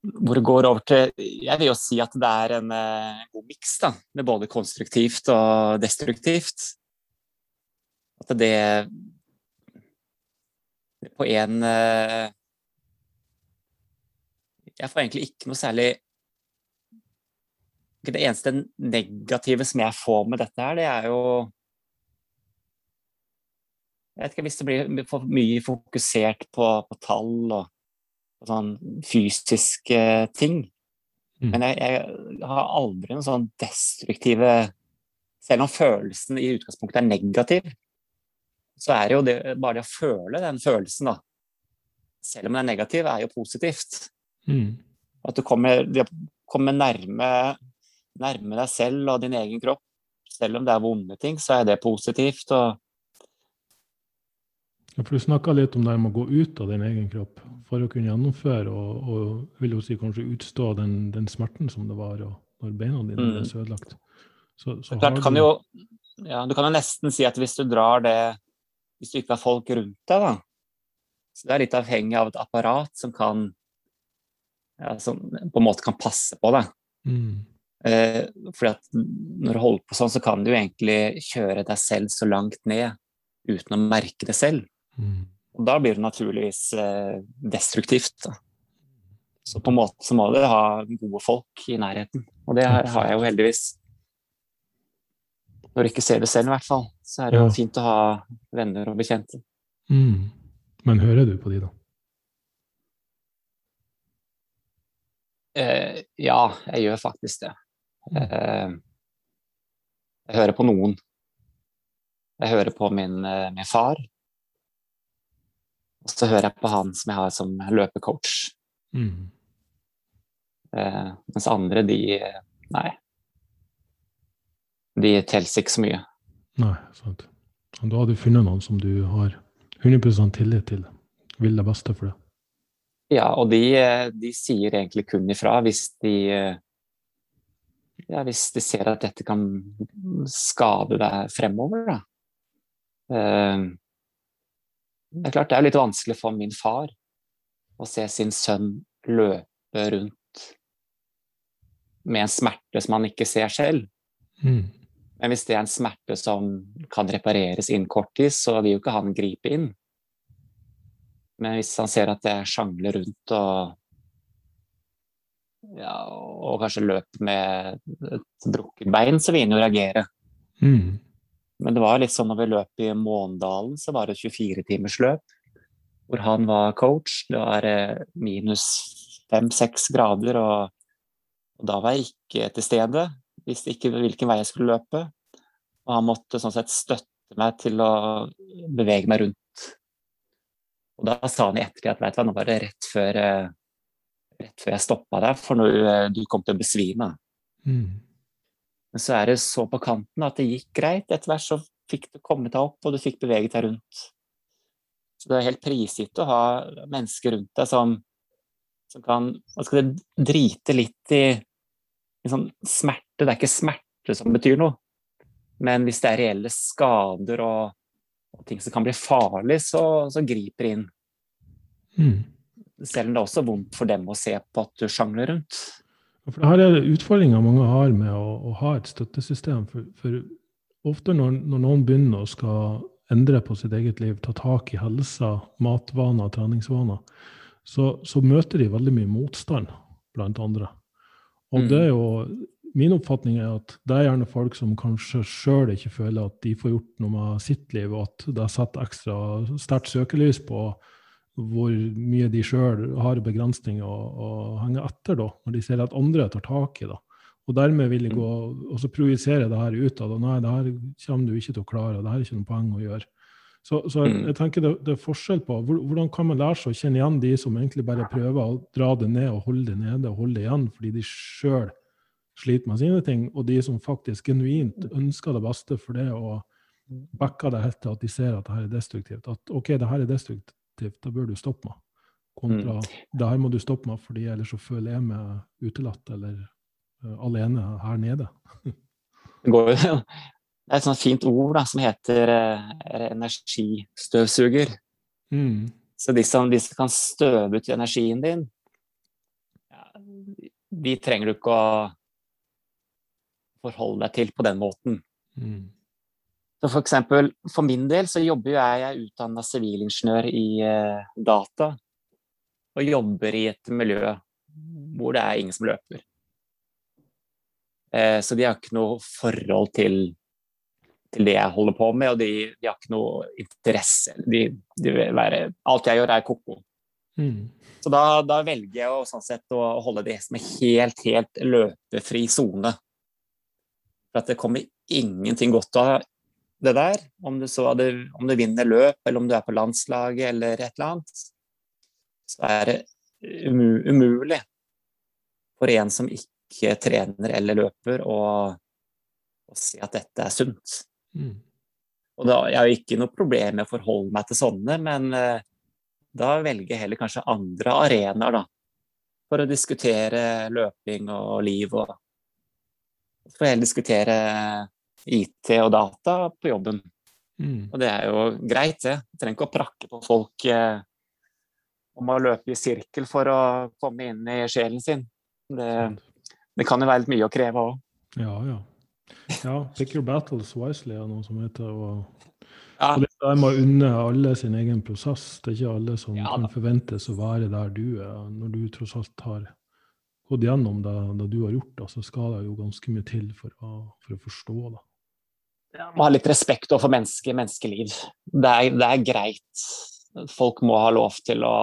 Hvor det går over til Jeg vil jo si at det er en uh, god miks, da. med både konstruktivt og destruktivt. At det på en eh, Jeg får egentlig ikke noe særlig Det eneste negative som jeg får med dette her, det er jo jeg vet ikke, Hvis det blir for mye fokusert på, på tall og, og sånn fysiske ting mm. Men jeg, jeg, har aldri noen sånn destruktive Selv om følelsen i utgangspunktet er negativ, så er det jo det, bare det å føle den følelsen, da, selv om den er negativ, er jo positivt. Mm. At du kommer, kommer nærme, nærme, deg selv og din egen kropp. Selv om det er vonde ting, så er det positivt. Og... Ja, for Du snakka litt om det med å gå ut av din egen kropp for å kunne gjennomføre og, og vil jo si kanskje utstå den, den smerten som det var og, når beina dine ble mm. ødelagt. Så, så Klart, du... Kan jo, ja, du kan jo nesten si at hvis du drar det hvis du ikke har folk rundt deg, da. Så det er litt avhengig av et apparat som kan ja, som på en måte kan passe på deg. Mm. Eh, fordi at når du holder på sånn, så kan du jo egentlig kjøre deg selv så langt ned uten å merke det selv. Mm. Og da blir det naturligvis eh, destruktivt. Da. Så på en måte så må du ha gode folk i nærheten. Og det har, har jeg jo heldigvis når du ikke ser det selv, i hvert fall, så er det jo ja. fint å ha venner og bekjente. Mm. Men hører du på de, da? Eh, ja, jeg gjør faktisk det. Eh, jeg hører på noen. Jeg hører på min, eh, min far. Og så hører jeg på han som jeg har som løpecoach. Mm. Eh, mens andre, de Nei. De teller ikke så mye. Nei, sant. Og da har du funnet noen som du har 100% tillit til, vil det beste for deg. Ja, og de, de sier egentlig kun ifra hvis de ja, hvis de ser at dette kan skade deg fremover, da. Eh, det er klart det er litt vanskelig for min far å se sin sønn løpe rundt med en smerte som han ikke ser selv. Mm. Men hvis det er en smerte som kan repareres innen kort tid, så vil jo ikke han gripe inn. Men hvis han ser at det sjangler rundt og ja, og kanskje løper med et brukket bein, så vil han jo reagere. Mm. Men det var litt sånn når vi løp i Måndalen, så var det 24 timers løp. Hvor han var coach. Det var eh, minus fem-seks grader, og, og, da var jeg ikke til stede. Visste ikke hvilken vei jeg skulle løpe. Og han måtte sånn sett støtte meg til å bevege meg rundt. Og da sa han i ettertid at vet du hva, nå var det rett før, eh, rett før jeg stoppa deg, for når eh, du kom til å besvime. Mm. Men så er det så på kanten at det gikk greit. Etter hvert så fikk du kommet deg opp, og du fikk beveget deg rundt. Så det er helt prisgitt å ha mennesker rundt deg som, som kan hva skal det, drite litt i, i sånn smerte. Det er ikke smerte som betyr noe, men hvis det er reelle skader og, og ting som kan bli farlig, så, så griper inn. Mm. Selv om det er også vondt for dem å se på at du sjangler rundt. For det her er utfordringer mange har med å, å ha et støttesystem. For, for ofte når, når, noen begynner å skal endre på sitt eget liv, ta tak i helsa, matvaner, treningsvaner, så, så møter de veldig mye motstand blant andre. Og mm. det er jo Min oppfatning er at det er gjerne folk som kanskje sjøl ikke føler at de får gjort noe med sitt liv, og at det er satt ekstra sterkt søkelys på hvor mye de sjøl har begrensninger å, henge etter, da, når de ser at andre tar tak i det. Og dermed vil de gå og så projisere det her ut av det. Nei, det her kommer du ikke til å klare, og det her er ikke noe poeng å gjøre. Så, så jeg, mm. jeg, tenker det, det, er forskjell på hvordan kan man lære seg å kjenne igjen de som egentlig bare prøver å dra det ned og holde det nede og holde det igjen fordi de sjøl sliter med sine ting, og de som faktisk genuint ønsker det beste for det og backer det helt til at de ser at det her er destruktivt. At OK, det her er destruktivt aktivt, da bør du stoppe meg. Kontra mm. det her må du stoppe meg, fordi ellers så føler jeg meg utelatt eller uh, alene her nede. det går jo det er et sånt fint ord da, som heter uh, energistøvsuger. Mm. Så de som, de som, kan støve ut energien din, ja, de trenger du ikke å forholde deg til på den måten. Mm. Så for eksempel, for min del så jobber jeg, jeg er utdanna sivilingeniør i eh, data. Og jobber i et miljø hvor det er ingen som løper. Eh, så de har ikke noe forhold til, til det jeg holder på med, og de, de har ikke noe interesse. De, de være, alt jeg gjør, er ko-ko. Mm. Så da, da, velger jeg å, sånn sett, å holde det som er helt, helt løpefri sone. For at det kommer ingenting godt av det der. Om du, så, om du, vinner løp, eller om du er på landslaget eller et eller annet, så er det umulig for en som ikke trener eller løper, å, å si at dette er sunt. Mm. Og da, Jeg har ikke noe problem med å forholde meg til sånne, men uh, da velger jeg heller kanskje andre arenaer, da. For å diskutere løping og liv og For å heller diskutere IT og data på jobben. Mm. Og det er jo greit, det. Du trenger ikke å prakke på folk eh, om å løpe i sirkel for å komme inn i sjelen sin. Det, det kan jo være litt mye å kreve òg. Ja, ja. Ja, pick your battles wisely er noe som heter. Og, ja. og det er med å unne alle sin egen prosess. Det er ikke alle som ja, kan forventes å være der du er, når du tross alt har gått gjennom det, det du har gjort. Så skal det jo ganske mye til for å, for å forstå det må ha litt respekt overfor menneske, menneskeliv. Det er, det er, greit. Folk må ha lov til å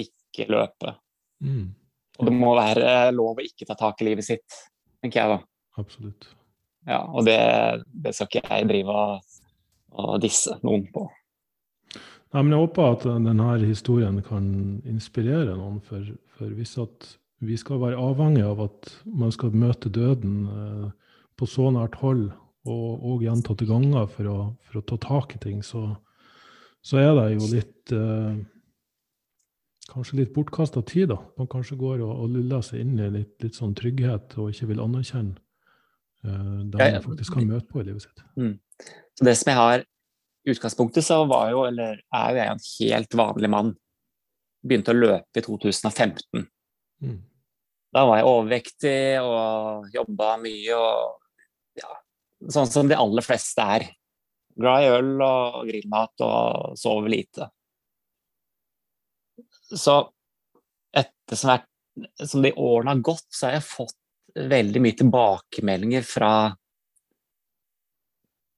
ikke løpe. Mm. Og det må være lov å ikke ta tak i livet sitt, tenker jeg da. Absolutt. Ja, og det, det skal ikke jeg drive og, og disse noen på. Nei, men Jeg håper at denne historien kan inspirere noen. For, for hvis at vi skal være avhengig av at man skal møte døden eh, på så nært hold og, og gjentatte ganger for å, for å, ta tak i ting, så, så er det jo litt eh, Kanskje litt bortkasta tid, da. Man kanskje går og, og luller seg inn i litt, litt sånn trygghet og ikke vil anerkjenne eh, det man faktisk kan møte på i livet sitt. Mm. Så det som jeg har i utgangspunktet, så var jo, eller er jo jeg en helt vanlig mann. Begynte å løpe i 2015. Mm. Da var jeg overvektig og jobba mye og ja, sånn som de aller fleste er. Glad i øl og grillmat og sover lite. Så etter som, er, som de årene har gått, så har jeg fått veldig mye tilbakemeldinger fra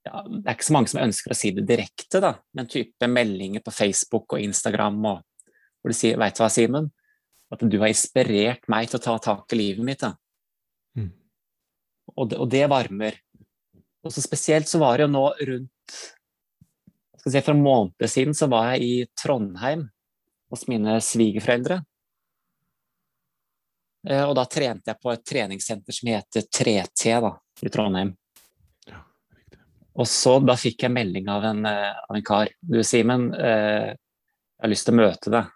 ja, Det er ikke så mange som ønsker å si det direkte, da, men type meldinger på Facebook og Instagram og, hvor de sier 'Veit du hva, Simen? At du har inspirert meg til å ta tak i livet mitt'. da. Mm. Og, det, og det varmer. Og så spesielt så var det jo nå rundt skal si, For en måned siden så var jeg i Trondheim hos mine svigerforeldre. Eh, og da trente jeg på et treningssenter som heter 3T da, i Trondheim. Ja, og så da fikk jeg melding av en, eh, av en kar. Du Simen, eh, jeg har lyst til å møte deg.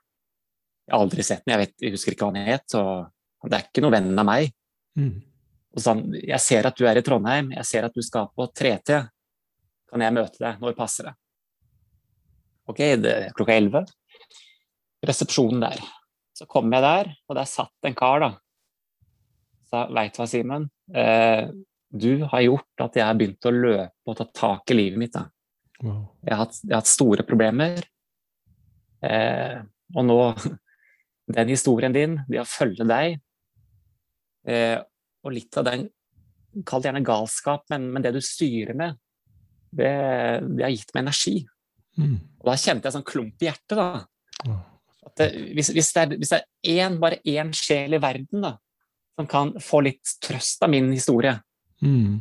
Jeg har aldri sett den, jeg, vet, jeg husker ikke hva han het. og Det er ikke noen venn av meg. Mm. Og så jeg ser at du er i Trondheim, jeg ser at du skal på 3T. Kan jeg møte deg? Når passer det? Ok, det er klokka 11. Resepsjonen der. Så kom jeg der, og der satt en kar, da. Sa veit du hva, Simen. Eh, du har gjort at jeg har begynt å løpe og ta tak i livet mitt. Da. Wow. Jeg, har hatt, jeg, har hatt, store problemer. Eh, og nå Den historien din, det å følge deg, eh, og litt av den Kall det gjerne galskap, men, men, det du styrer med, det, det har gitt meg energi. Mm. Og da kjente jeg sånn klump i hjertet, da. Det, hvis, hvis, det er, hvis det er én, bare én sjel i verden da, som kan få litt trøst av min historie, mm.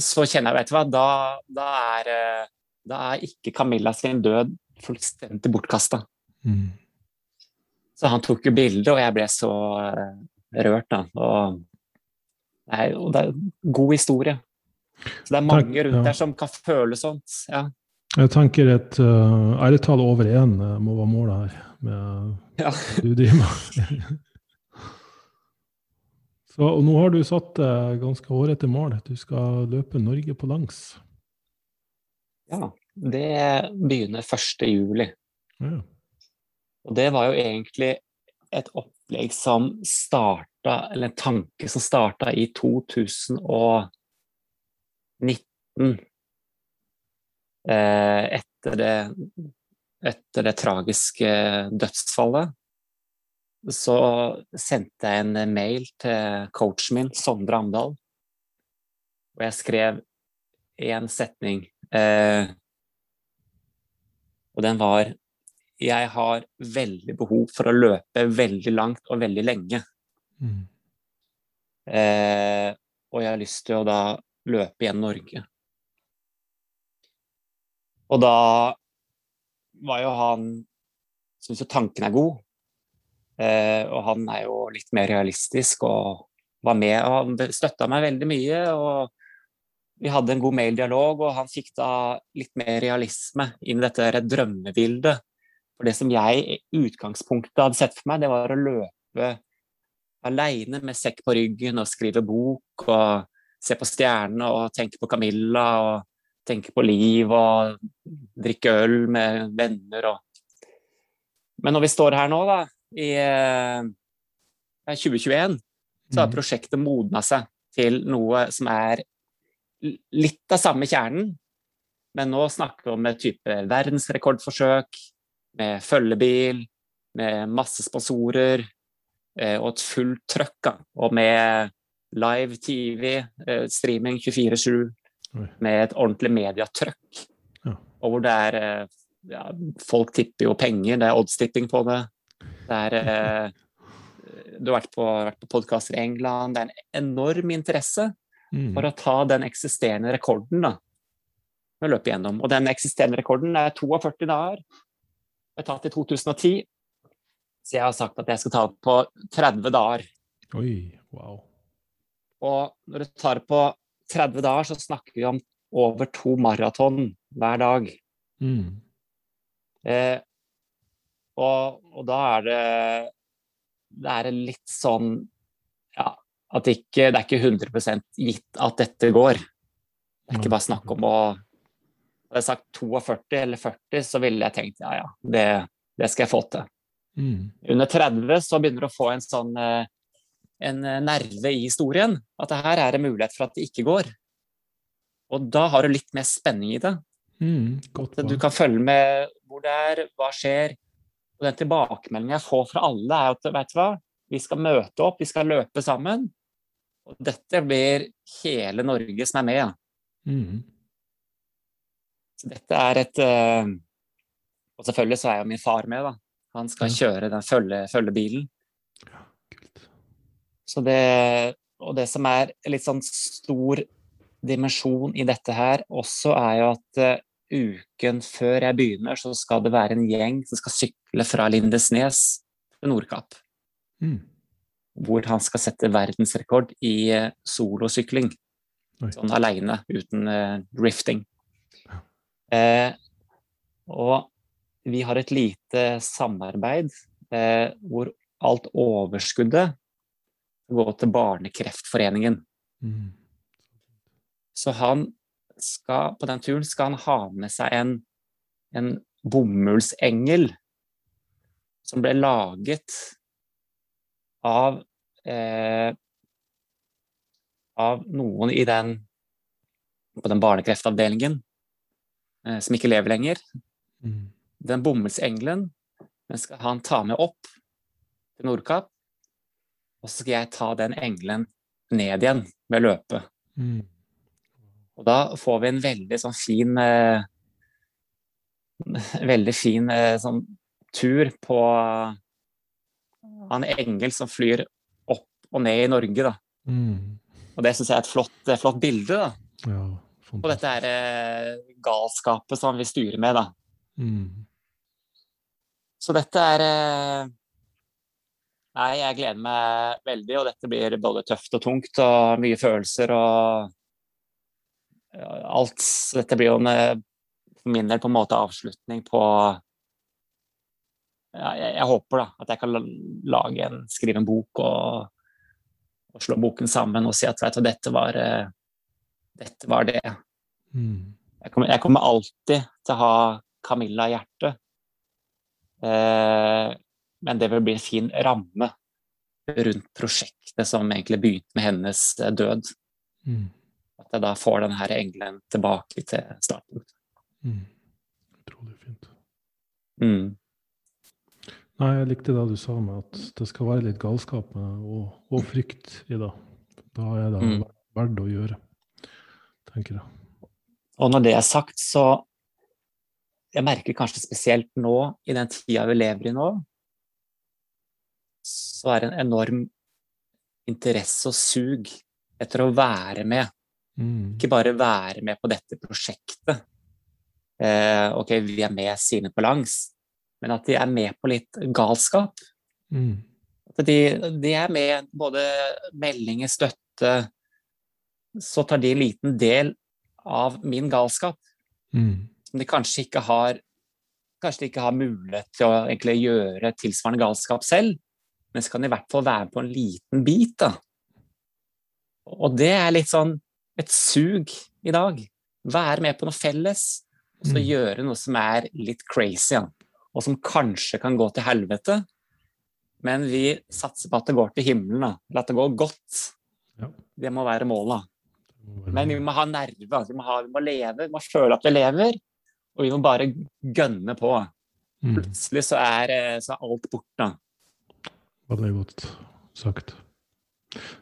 så kjenner jeg, vet du hva, da, da, er, eh, da er ikke Camilla sin død fullstendig bortkasta. Mm. Så han tok jo bilde, og jeg ble så uh, rørt, da. Og Nei, og det er en god historie. Så det er mange Takk, rundt ja. der som kan føle sånt. Ja. Jeg tenker et uh, ærlig tall over én uh, må være målet her. Med ja. du driver med. Så, og nå har du satt uh, ganske hårete mål. Du skal løpe Norge på langs. Ja, det begynner 1. juli. Ja. Og det var jo egentlig et opplegg som starta, eller en tanke som starta i 2019. Eh, etter, det, etter det tragiske dødsfallet så sendte jeg en mail til coachen min, Sondre Amdal, og jeg skrev én setning. Eh, og den var jeg har veldig behov for å løpe veldig langt og veldig lenge. Mm. Eh, og jeg har lyst til å da løpe igjen Norge. Og da var jo han Syns jo tanken er god. Eh, og han er jo litt mer realistisk og var med og støtta meg veldig mye. og vi hadde en god maildialog, og han fikk da litt mer realisme inn i dette drømmebildet for det som jeg i utgangspunktet hadde sett for meg, det var å løpe aleine med sekk på ryggen og skrive bok og se på stjernene og tenke på Camilla og tenke på liv og drikke øl med venner og Men når vi står her nå, da, i 2021, så har mm. prosjektet modna seg til noe som er litt av samme kjernen, men nå snakker vi om et type verdensrekordforsøk, med følgebil, med masse sponsorer eh, og et fullt trøkk. Og med live TV, eh, streaming 24-7, med et ordentlig mediatrøkk. Ja. Og hvor det er eh, ja, Folk tipper jo penger, det er oddstipping på det. Det er eh, Du har vært på, vært på podkaster i England. Det er en enorm interesse mm. for å ta den eksisterende rekorden da, med å løpe igjennom. Og den eksisterende rekorden er 42 dager ble tatt i 2010. Så jeg har sagt at jeg skal ta det på 30 dager. Oi, wow. Og når du tar det på 30 dager, så snakker vi om over to maraton hver dag. Mm. Eh, og, og da er det Det er litt sånn Ja, at ikke, det er ikke 100% gitt at dette går. Det er ikke bare snakk om å Hadde jeg sagt 42 eller 40, så ville jeg tenkt ja, ja, det, det skal jeg få til. Mm. Under 30 så begynner du å få en sånn eh, en nerve i historien. At det her er en mulighet for at det ikke går. Og da har du litt mer spenning i det. Mm. Du kan følge med hvor det er, hva skjer. Og den tilbakemeldingen jeg får fra alle, er at vet du hva, vi skal møte opp, vi skal løpe sammen. Og dette blir hele Norge som er med. ja. Mm. Så dette er et eh, Og selvfølgelig så er jo min far med, da. Han skal Ja. kjøre den følge, følgebilen. Kult. Så det, og det som er litt sånn stor dimensjon i dette her også, er jo at uh, uken før jeg begynner, så skal det være en gjeng som skal sykle fra Lindesnes til Nordkapp. Mm. Hvor han skal sette verdensrekord i uh, solosykling. Oi. Sånn aleine, uten uh, drifting. Ja. Eh, og vi har et lite samarbeid eh, hvor alt overskuddet går til Barnekreftforeningen. Mm. Så han skal, på den turen skal han ha med seg en, en bomullsengel som ble laget av eh, av noen i den på den barnekreftavdelingen eh, som ikke lever lenger. Mm. Den bomullsengelen den skal han ta med opp til Nordkapp, og så skal jeg ta den engelen ned igjen ved å løpe. Mm. Og da får vi en veldig sånn fin eh, Veldig fin eh, sånn tur på en engel som flyr opp og ned i Norge, da. Mm. Og det syns jeg er et flott, eh, flott bilde da, Ja, på dette er eh, galskapet som vi styrer med, da. Mm. Så dette er eh, Nei, jeg gleder meg veldig, og dette blir både tøft og tungt og mye følelser og alt. Dette blir jo en, eh, for min del på en måte avslutning på ja, jeg, jeg håper da at jeg kan lage en, skrive en bok og, og slå boken sammen og si at vet du, dette var eh, dette var det. Mm. Jeg kommer, jeg kommer alltid til å ha Camilla i hjertet. Eh, men det vil bli en fin ramme rundt prosjektet som egentlig begynte med hennes eh, død. Mm. At jeg da får denne engelen tilbake til starten. Mm. Utrolig fint. Mm. Nei, jeg likte det du sa med at det skal være litt galskap og, og frykt i det. Da er det Mm. verdt å gjøre, tenker jeg. Og når det er sagt, så Jeg merker kanskje spesielt nå, i den tida vi lever i nå, så er det en enorm interesse og sug etter å være med. Mm. ikke bare være med på dette prosjektet. Eh, ok, vi er med Sine på langs, men at de er med på litt galskap. Mm. At de, de er med både meldinger, støtte Så tar de en liten del av min galskap, Mm. Som de kanskje ikke har Kanskje de ikke har mulighet til å egentlig gjøre tilsvarende galskap selv, men så kan de i hvert fall være med på en liten bit. da. Og det er litt sånn et sug i dag. Være med på noe felles, og så Mm. gjøre noe som er litt crazy, ja. og som kanskje kan gå til helvete. Men vi satser på at det går til himmelen, da. eller at det går godt. Ja. Det må være målet. Men vi må ha nerve, altså. vi må, ha, vi må leve, vi må føle at vi lever. Og vi må bare gønne på. Mm. Plutselig så er, eh, så er alt borte. Veldig godt sagt.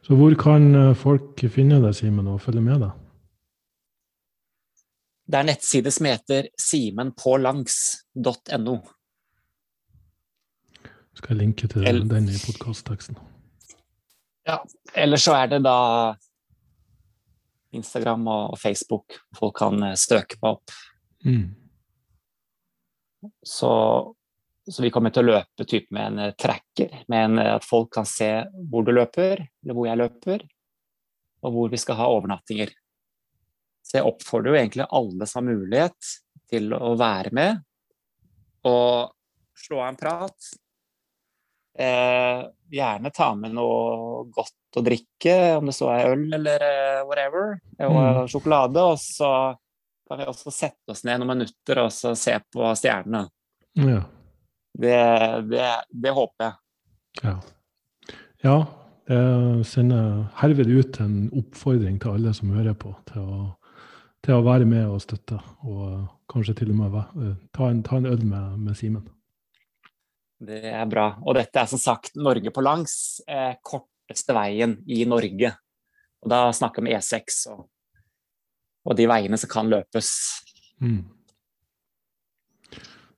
Så hvor kan eh, folk finne deg, Simen, og følge med deg? Det er en nettside som heter simenpålangs.no. Skal jeg linke til El- den i podkastteksten? Eller så er det da Instagram og Facebook. Folk kan eh, støke på opp. Mm. Så så vi kommer til å løpe typ med en eh, tracker, med en, at folk kan se hvor du løper, eller hvor jeg løper, og hvor vi skal ha overnattinger. Så jeg oppfordrer jo egentlig alle som har mulighet til å være med og slå av en prat. Eh, gjerne ta med noe godt å drikke, om det så er øl eller uh, whatever, og mm. sjokolade. Og så kan vi også sette oss ned noen minutter og så se på stjernene. Ja. Det, det, det, håper jeg. Ja. ja. Jeg sender herved ut en oppfordring til alle som hører på, til å, til å være med og støtte. Og kanskje til og med eh, ta en, ta en øl med, med Simen. Det er bra. Og dette er som sagt Norge på langs. Eh, korteste veien i Norge. Og da snakker vi om E6 og, og, de veiene som kan løpes. Mm.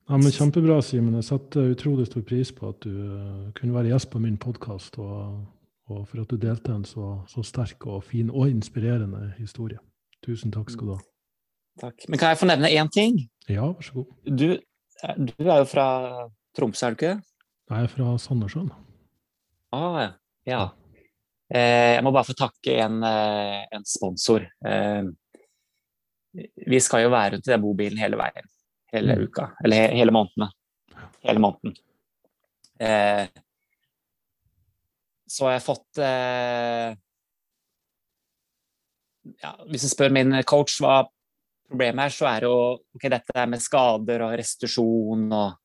Ja, men Kjempebra, Simen. Jeg setter utrolig stor pris på at du uh, kunne være gjest på min podkast, og, og, for at du delte en så, så, sterk og fin og inspirerende historie. Tusen takk skal du ha. Takk. Men kan jeg få nevne én ting? Ja, vær så god. Du, eh, du er jo fra Tromsø, er du ikke? Jeg er fra Sandnessjøen. Ah, ja. Eh, jeg må bare få takke en, eh, en sponsor. Eh, vi skal jo være ute i den bobilen hele veien. Hele mm. uka. Eller he, hele månedene. Hele måneden. Eh, så jeg har fått eh, ja, Hvis du spør min coach hva problemet er, så er det jo okay, dette med skader og restitusjon og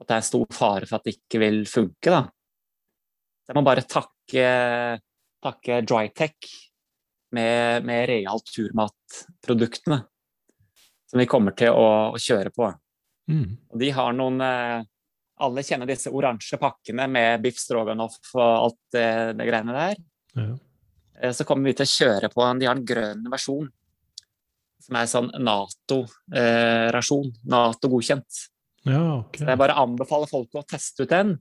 at det er stor fare for at det ikke vil funke. Da. Jeg må bare takke, takke Drytech med, med Real Turmat-produktene som vi kommer til å, å kjøre på. Mm. Og de har noen eh, Alle kjenner disse oransje pakkene med biff stroganoff og alt det, det greiene der. Ja. Eh, så kommer vi til å kjøre på en De har en grønn versjon som er sånn Nato-rasjon. Eh, Nato-godkjent. Ja, okay. Så jeg bare anbefaler folk å teste ut den.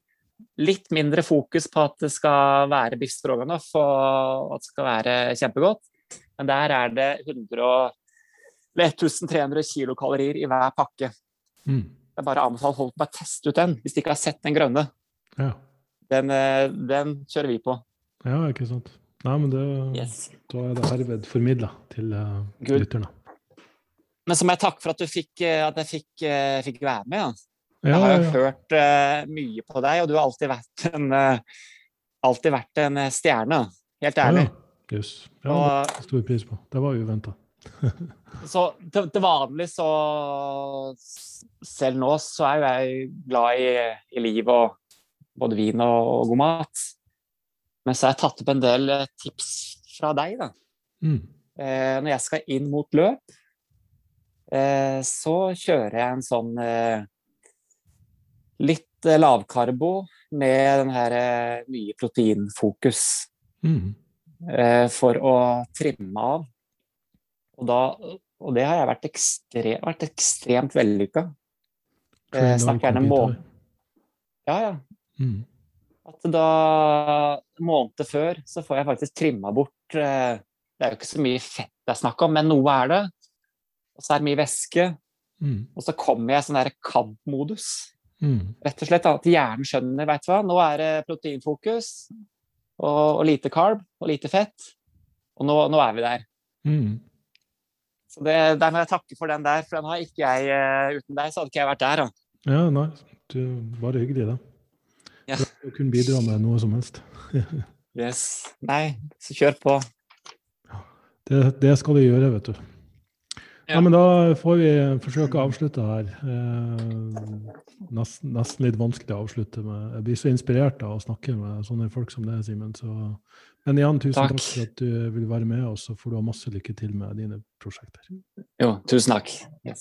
Litt mindre fokus på at det skal være biff stroganoff og at det skal være kjempegodt. Men der er det 100 1300 kilokalorier i hver pakke. Mm. er bare anbefalt folk bare teste ut den, hvis de ikke har sett den grønne. Ja. Den, eh, den, kjører vi på. Ja, ikke sant. Nei, men det, yes. da er det herved formidla til uh, lytterne. Men så må jeg takke for at, fikk, eh, at jeg fikk, uh, fikk, være med. Ja. Jeg har jo ja, hørt uh, mye på deg, og du har alltid vært en, uh, alltid vært en stjerne. Helt ærlig. Ja, yes. ja og, stor pris på. Det var uventa. så til, til, vanlig så Selv nå så er jo jeg glad i, i liv og både vin og, og, god mat. Men så har jeg tatt opp en del tips fra deg, da. Mm. Eh, når jeg skal inn mot løp, Eh, så kjører jeg en sånn eh, litt eh, lavkarbo med den her mye proteinfokus. Mm. For å trimme av. Og, da, og det har jeg vært, ekstre, vært ekstremt vellykka. Snakk gjerne måned... Ja, ja. Mm. At da måneder før så får jeg faktisk trimma bort Det er jo ikke så mye fett det er snakk om, men noe er det og så er det mye væske. Mm. Og så kommer jeg i sånn kampmodus. Mm. Rett og slett At hjernen skjønner vet du hva, nå er det proteinfokus og, og lite carb og lite fett. Og nå, nå er vi der. Mm. Så det, Der må jeg takke for den der, for den har ikke jeg uh, uten deg, så hadde ikke jeg vært der. Da. Ja, nei, du, bare hyggelig, da. Ja. Du kunne bidra med noe som helst. yes. Nei, så kjør på. Det, det skal du gjøre, vet du. Ja. men Da får vi forsøke å avslutte her. Eh, nesten, nesten, litt vanskelig å avslutte med. Jeg blir så inspirert av å snakke med sånne folk som deg, Simen. Men igjen, tusen takk. takk. for at du vil være med oss, og får du ha masse lykke til med dine prosjekter. Jo, tusen takk. Yes.